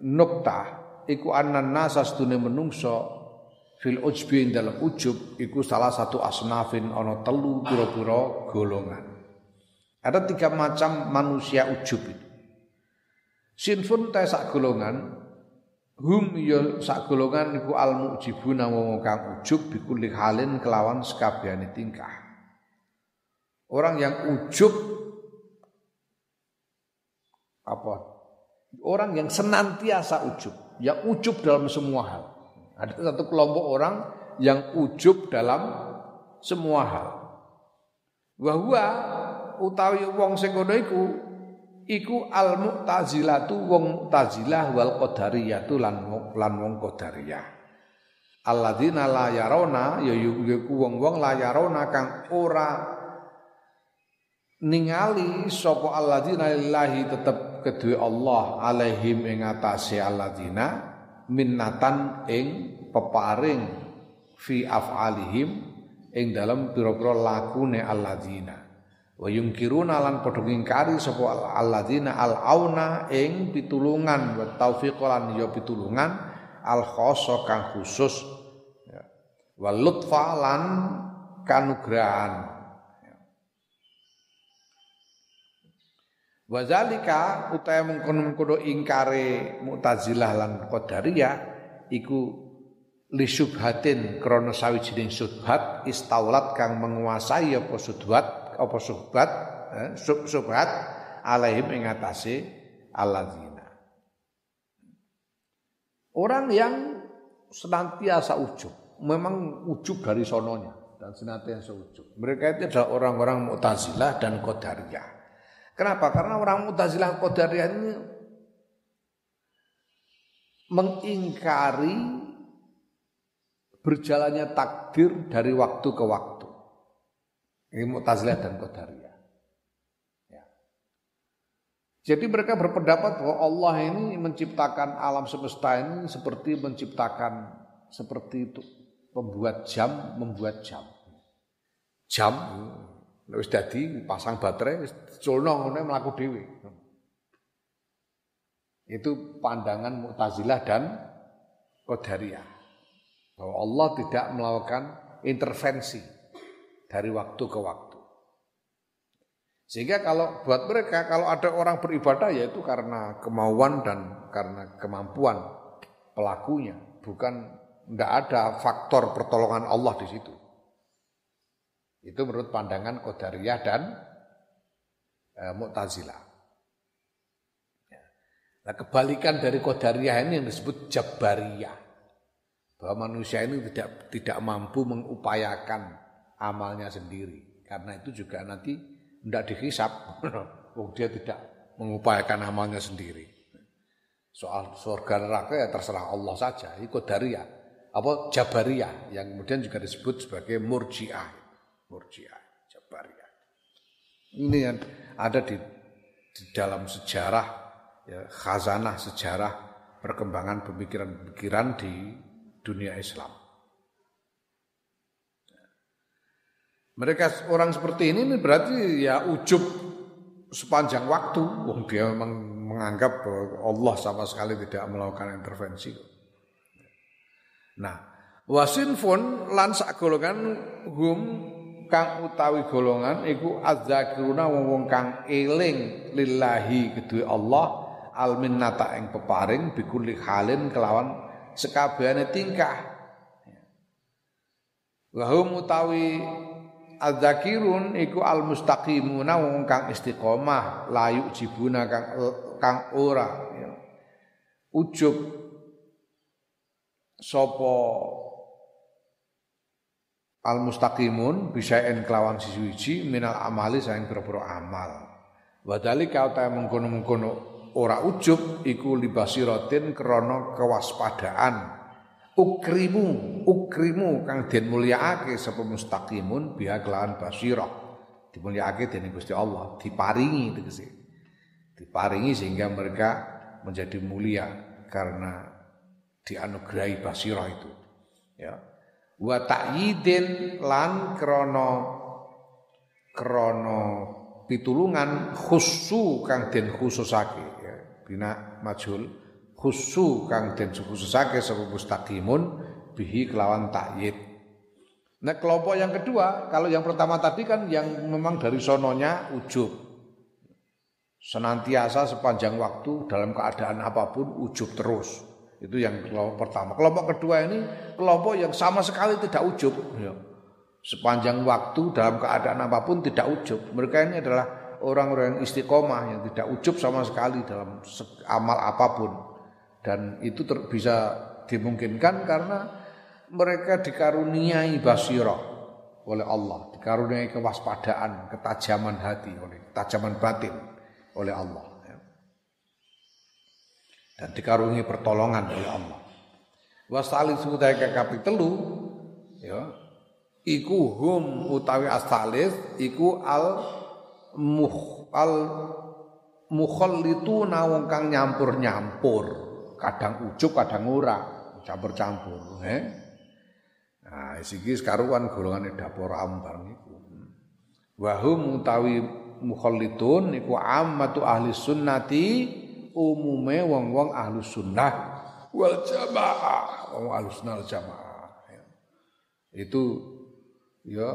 nuktah iku anan nasa sedune menungso fil ujbi dalam ujub iku salah satu asnafin ana telu pira-pira golongan Ada tiga macam manusia ujub itu. Sinfun ta sak golongan hum ya sak golongan iku al mujibuna wong kang ujub bikulli halin kelawan sekabehane tingkah. Orang yang ujub apa? Orang yang senantiasa ujub, yang ujub dalam semua hal. Ada satu kelompok orang yang ujub dalam semua hal. Wahwa utawi wong sing ngono iku iku al mu'tazilatu wong mu'tazilah wal qadariyatu lan lan wong qadariyah alladzina la yarona ya iku wong-wong la yarona kang ora ningali sapa alladzina lillahi tetep kedue Allah alaihim ing atase alladzina minnatan ing peparing fi af'alihim ing dalam pira-pira lakune alladzina wa yungkiruna lan padha ngingkari sapa alladzina al auna ing pitulungan wa taufiq lan ya pitulungan al khassa kang khusus ya. wa lutfa lan kanugrahan Wazalika utawa mengkono-mengkono ingkare Mu'tazilah lan Qadariyah iku li syubhatin krana sawijining syubhat istaulat kang menguasai apa syubhat apa syubhat eh, sub syubhat alaihim ing atase alladzina orang yang senantiasa ujub memang ujub dari sononya dan senantiasa ujub. Mereka itu adalah orang-orang Mu'tazilah dan Qadariyah kenapa karena orang Mu'tazilah Qadariyah ini mengingkari berjalannya takdir dari waktu ke waktu. Ini Mu'tazilah dan Qadariyah. Ya. Jadi mereka berpendapat bahwa Allah ini menciptakan alam semesta ini seperti menciptakan seperti itu membuat jam, membuat jam. Jam wis dadi pasang baterai wis culno ngene mlaku dhewe. Itu pandangan Mu'tazilah dan Qadariyah bahwa Allah tidak melakukan intervensi dari waktu ke waktu. Sehingga kalau buat mereka kalau ada orang beribadah ya itu karena kemauan dan karena kemampuan pelakunya, bukan tidak ada faktor pertolongan Allah di situ. Itu menurut pandangan Qadariyah dan e, Mu'tazilah. Ya. Nah, kebalikan dari Qadariyah ini yang disebut Jabariyah bahwa manusia ini tidak tidak mampu mengupayakan amalnya sendiri. Karena itu juga nanti tidak dihisap. [LAUGHS] Oh, dia tidak mengupayakan amalnya sendiri. Soal surga neraka ya terserah Allah saja. Itu ya apa jabariyah yang kemudian juga disebut sebagai murjiah murjiah jabariyah ini yang ada di, di dalam sejarah ya, khazanah sejarah perkembangan pemikiran-pemikiran di dunia Islam. Mereka orang seperti ini berarti ya ujub sepanjang waktu. Wong dia memang menganggap bahwa Allah sama sekali tidak melakukan intervensi. Nah, wasin pun lan sak golongan hum kang utawi golongan iku azzakiruna wong-wong kang eling lillahi kedue Allah al minnata ing peparing bikulli halin kelawan sekabehane tingkah. Wa hum utawi adzakirun iku al mustaqimuna wong kang istiqomah layu jibuna kang kang ora ya. ujub sapa al mustaqimun bisaen kelawan sisuwiji minal amali saing pira-pira amal. Wadali kau ta mengkono-mengkono ora ujub iku libasiratin krana kewaspadaan. Ukrimu ukrimu kang den mulyaake sapa mustaqimun biha kelawan basirah. Dimulyakake dening Gusti Allah diparingi tegese. Diparingi sehingga mereka menjadi mulia karena dianugerahi basirah itu. Ya wa ta'yidin lan krana krana pitulungan khusu kang den khususake bina majul khusu kang den khususake sapa mustaqimun bihi kelawan takyid. Nah kelompok yang kedua, kalau yang pertama tadi kan yang memang dari sononya ujub. senantiasa sepanjang waktu dalam keadaan apa pun ujub terus. Itu yang kelompok pertama. Kelompok kedua ini kelompok yang sama sekali tidak ujub. Ya. Sepanjang waktu dalam keadaan apa pun tidak ujub. Mereka ini adalah orang-orang yang istiqomah yang tidak ujub sama sekali dalam amal apa pun. Dan itu ter, bisa dimungkinkan karena mereka dikaruniai basirah oleh Allah, dikaruniai kewaspadaan, ketajaman hati oleh ketajaman batin oleh Allah. Dan dikaruniai pertolongan oleh Allah. Wasali sudah kakapi telu ya iku hum utawi asalis iku al muh al mukhallituna wong kang nyampur-nyampur kadang ujuk kadang ora campur-campur eh Nah, iki sekaruan golongane dapur ambar niku. Wa hum utawi mukhallitun niku ammatu ahli sunnati umume wong-wong ahli sunnah wal jamaah, wong ahli sunnah wal jamaah. Ya. Itu ya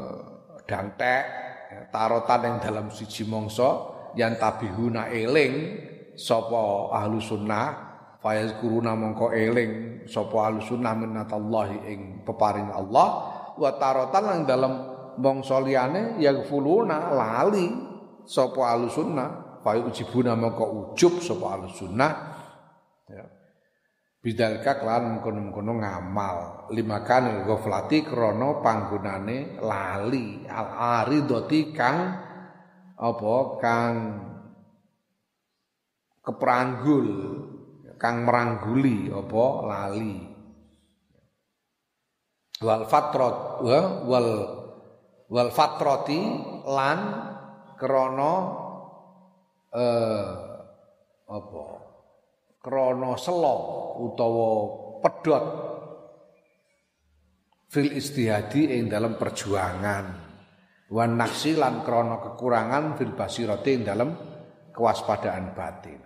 dantek ya, tarotan yang dalam siji mongso yang tabihuna eling sapa ahlu sunnah fayaz kuruna mongko eling sapa ahlu sunnah minatallahi ing peparing Allah wa tarotan yang dalam mongso liyane yaghfuluna lali sapa ahlu sunnah fayu ujibuna mongko ujub sapa ahlu sunnah? Ya. Bidalka kelan mengkono-mengkono ngamal. Lima kan ghaflati krana panggonane lali. Al aridoti kang apa? Kang kepranggul kang merangguli apa? Lali. Wal fatrot wal wal fatroti lan krana eh apa? Krana selo utawa pedot fil istihadi ing dalam perjuangan. Wan naksi lan krana kekurangan fil basirati ing dalam kewaspadaan batin.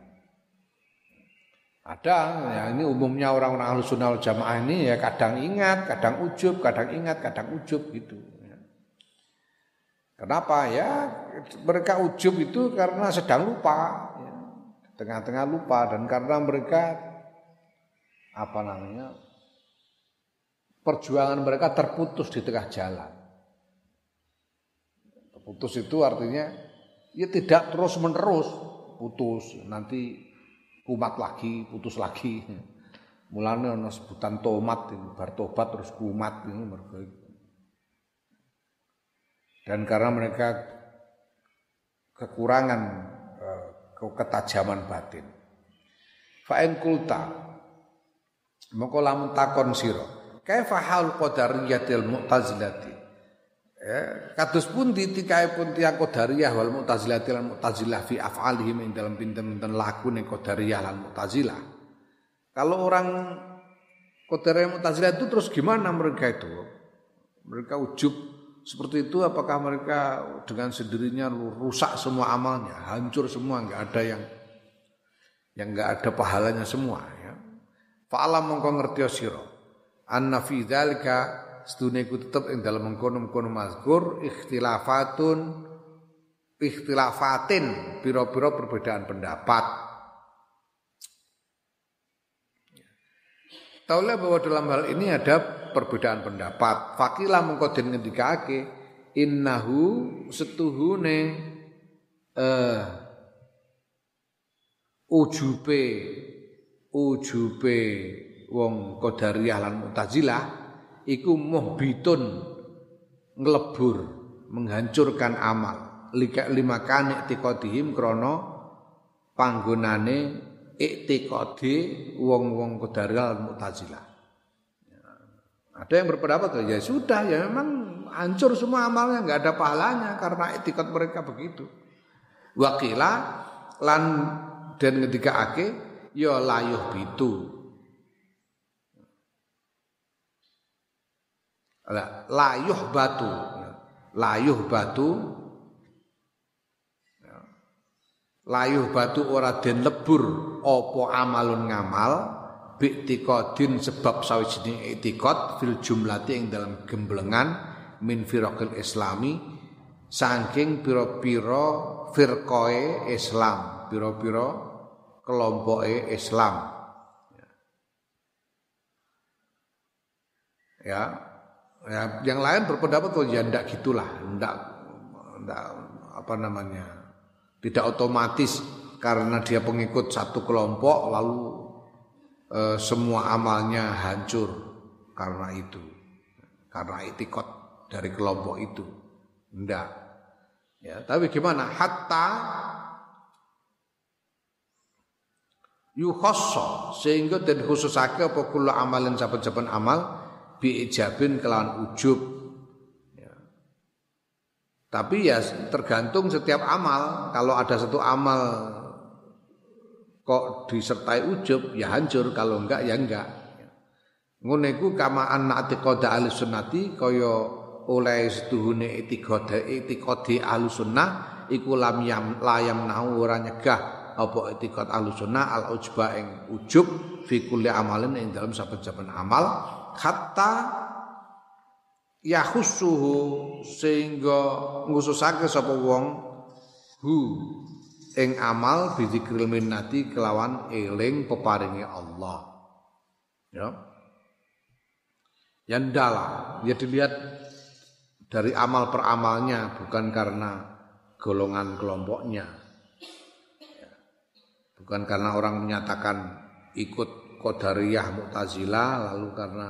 Ada, ya ini umumnya orang-orang ahlu sunnah jamaah ini ya kadang ingat, kadang ujub, kadang ingat, kadang ujub gitu. Kenapa ya? Mereka ujub itu karena sedang lupa, ya. tengah-tengah lupa dan karena mereka apa namanya perjuangan mereka terputus di tengah jalan. Terputus itu artinya ya tidak terus menerus putus nanti kumat lagi, putus lagi. Mulane ana sebutan tomat ini, bar tobat terus kumat ini Dan karena mereka kekurangan eh, ketajaman batin. Fa'in kulta moko lamun takon sira kaifa hal qadariyatil mu'tazilati Ya, kados pun tikae pun tiang qadariyah wal mu'tazilah lan mu'tazilah fi af'alihim ing dalam pinten-pinten laku ning qadariyah lan mu'tazilah. Kalau orang qadariyah mu'tazilah itu terus gimana mereka itu? Mereka ujub seperti itu apakah mereka dengan sendirinya rusak semua amalnya, hancur semua, enggak ada yang yang enggak ada pahalanya semua ya. Fa'alam mongko ngerti sira anna fi dzalika sedune tetep ing dalem mengkono-mengkono mazkur ikhtilafatun ikhtilafatin pira-pira perbedaan pendapat Taulah bahwa dalam hal ini ada perbedaan pendapat. Fakilah mengkodin ngendikake innahu setuhune eh ujube ujube wong qadariyah lan mu'tazilah iku muhbitun ngelebur menghancurkan amal lika lima kane tikotihim krono panggonane iktikadi wong-wong Qadariyah Mu'tazilah. Ada yang berpendapat ya sudah ya memang hancur semua amalnya nggak ada pahalanya karena etikat mereka begitu. Wakila lan dan ketika ake ya layuh bitu layuh batu layuh batu layuh batu ora den lebur apa amalun ngamal bi'tiqadin sebab sawijining i'tiqad fil jumlati ing dalam gemblengan min firaqil islami saking pira-pira firqoe Islam, pira-pira kelompoke Islam. Ya. Ya, yang lain berpendapat kalau ya ndak gitulah, ndak ndak apa namanya? Tidak otomatis karena dia pengikut satu kelompok lalu eh, semua amalnya hancur karena itu. Karena itikot dari kelompok itu. Ndak. Ya, tapi gimana? Hatta yukhassa sehingga dan khususake apa kula amalin saben-saben amal bi ijabin kelawan ujub ya. tapi ya tergantung setiap amal kalau ada satu amal kok disertai ujub ya hancur. Kalau enggak ya enggak. Ngono iku kama anna atiqada ahli sunnati kaya oleh setuhune itikode itikode ahli sunnah iku lam yam layam nahu ora nyegah apa itikad ahli sunnah al ujba ing ujub fi amalin ing dalam saben-saben amal. Hatta yakhussuhu sehingga ngususake sapa wong hu ing amal bidzikril minnati kelawan eling peparinge Allah. Ya. Yang dalam ya dilihat dari amal per amalnya bukan karena golongan kelompoknya. Bukan karena orang menyatakan ikut Qadariyah Mu'tazilah lalu karena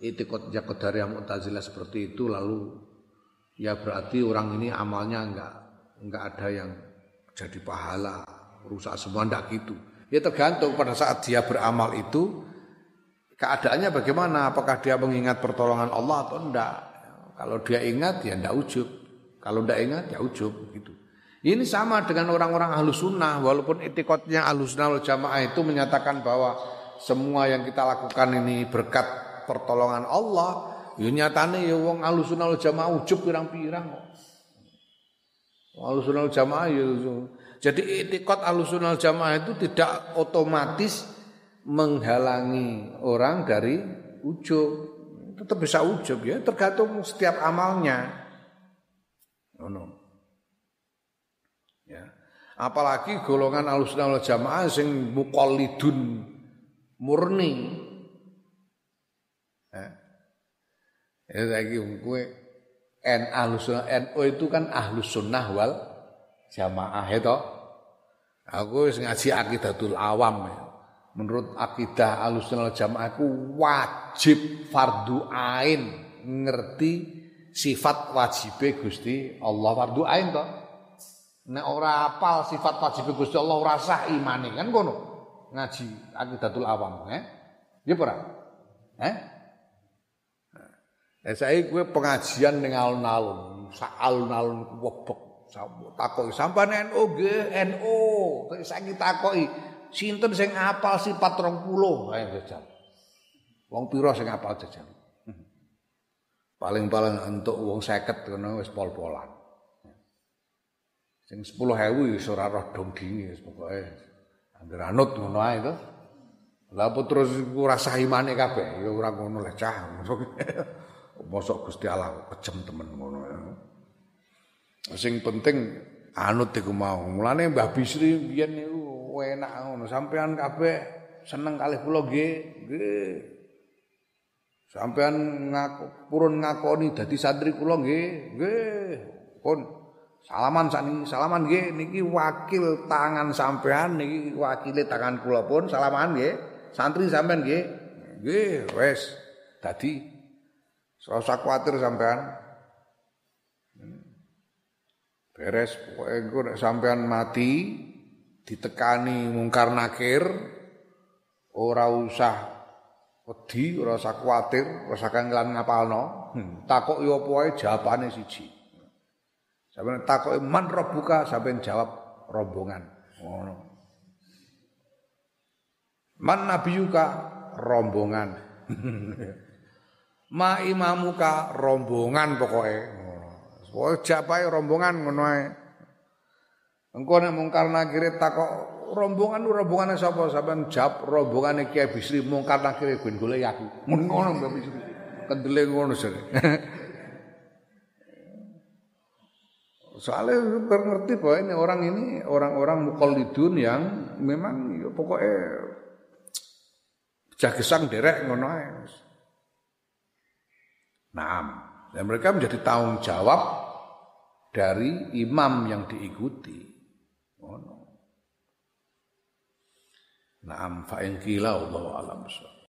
itikad ya Qadariyah Mu'tazilah seperti itu lalu ya berarti orang ini amalnya enggak enggak ada yang jadi pahala rusak semua enggak gitu ya tergantung pada saat dia beramal itu keadaannya bagaimana? Apakah dia mengingat pertolongan Allah atau enggak? Kalau dia ingat ya enggak ujub. Kalau enggak ingat ya ujub gitu. Ini sama dengan orang-orang ahlu sunnah walaupun etikotnya ahlu sunnah wal jamaah itu menyatakan bahwa semua yang kita lakukan ini berkat pertolongan Allah. Ya ya wong ahlu sunnah wal jamaah ujub pirang-pirang kok. Ahlu sunnah wal jamaah ya. Jadi sunnah wal jamaah itu tidak otomatis menghalangi orang dari ujub. Tetap bisa ujub ya, tergantung setiap amalnya. Oh, no. Ya. Apalagi golongan alusna wal jamaah sing muqallidun murni. Ya. Ya kowe N ahlus NU itu kan ahlus sunnah wal jamaah itu. Aku wis ngaji akidatul awam ya. Menurut akidah alusunal jamaah itu wajib fardu ain ngerti sifat wajibe Gusti Allah. Fardu ain toh? Nek ora apal sifat wajib Gusti Allah ora sah imane. Kan kono ngaji akidatul awam eh ya ora? Eh Eh saya gue pengajian ning alun-alun, sak alun-alun webek. Takoki sampean NU nggih, NU. Saiki takoki sinten sing apal sifat 20 ayo jajal. Wong pira sing apal jajal. Paling-paling entuk wong 50 ngono wis pol-polan. Sing 10.000 wis ora roh dong dingi wis pokoke anggere anut ngono ae to. Terus ora sah imane kabeh ya ora ngono lah cah. Mosok Gusti Allah kejem temen ngono ya. Sing penting anut iku mau. Mulane Mbah Bisri biyen niku enak ngono. Sampean kabeh seneng kalih kula nggih. Nggih. Sampean ngaku purun ngakoni dadi santri kula nggih. Nggih. Pun salaman sakniki, salaman nggih niki wakil tangan sampean niki wakile tangan kula pun salaman nggih. Santri sampean nggih. Nggih, wis. Dadi ora usah kuwatir sampean. Beres pokoke engko nek sampean mati ditekani mungkar nakir ora usah wedi ora usah kuwatir ora usah kangelan ngapalno. Hmm. takok yo apa wae jawabane siji. Sampeyan takoki man rabbuka sampeyan jawab rombongan. Ngono. Man nabiyuka rombongan [LAUGHS] ma imamuka rombongan pokoke ngono pokoke japae rombongan ngono ae Engko nek mungkar nakire takok rombongan rombongane sapa sampean jawab rombongane Kiai Bisri mungkar nakire ben golek aku. Ngono Mbak Bisri. Kendele ngono sih. [LAUGHS] Soalnya ngerti bahwa ini orang ini orang-orang mukallidun yang memang ya, pokoknya jagesang derek ngono ae. Nah, dan mereka menjadi tanggung jawab dari imam yang diikuti. Ngono. Naam fa in qila Allah alam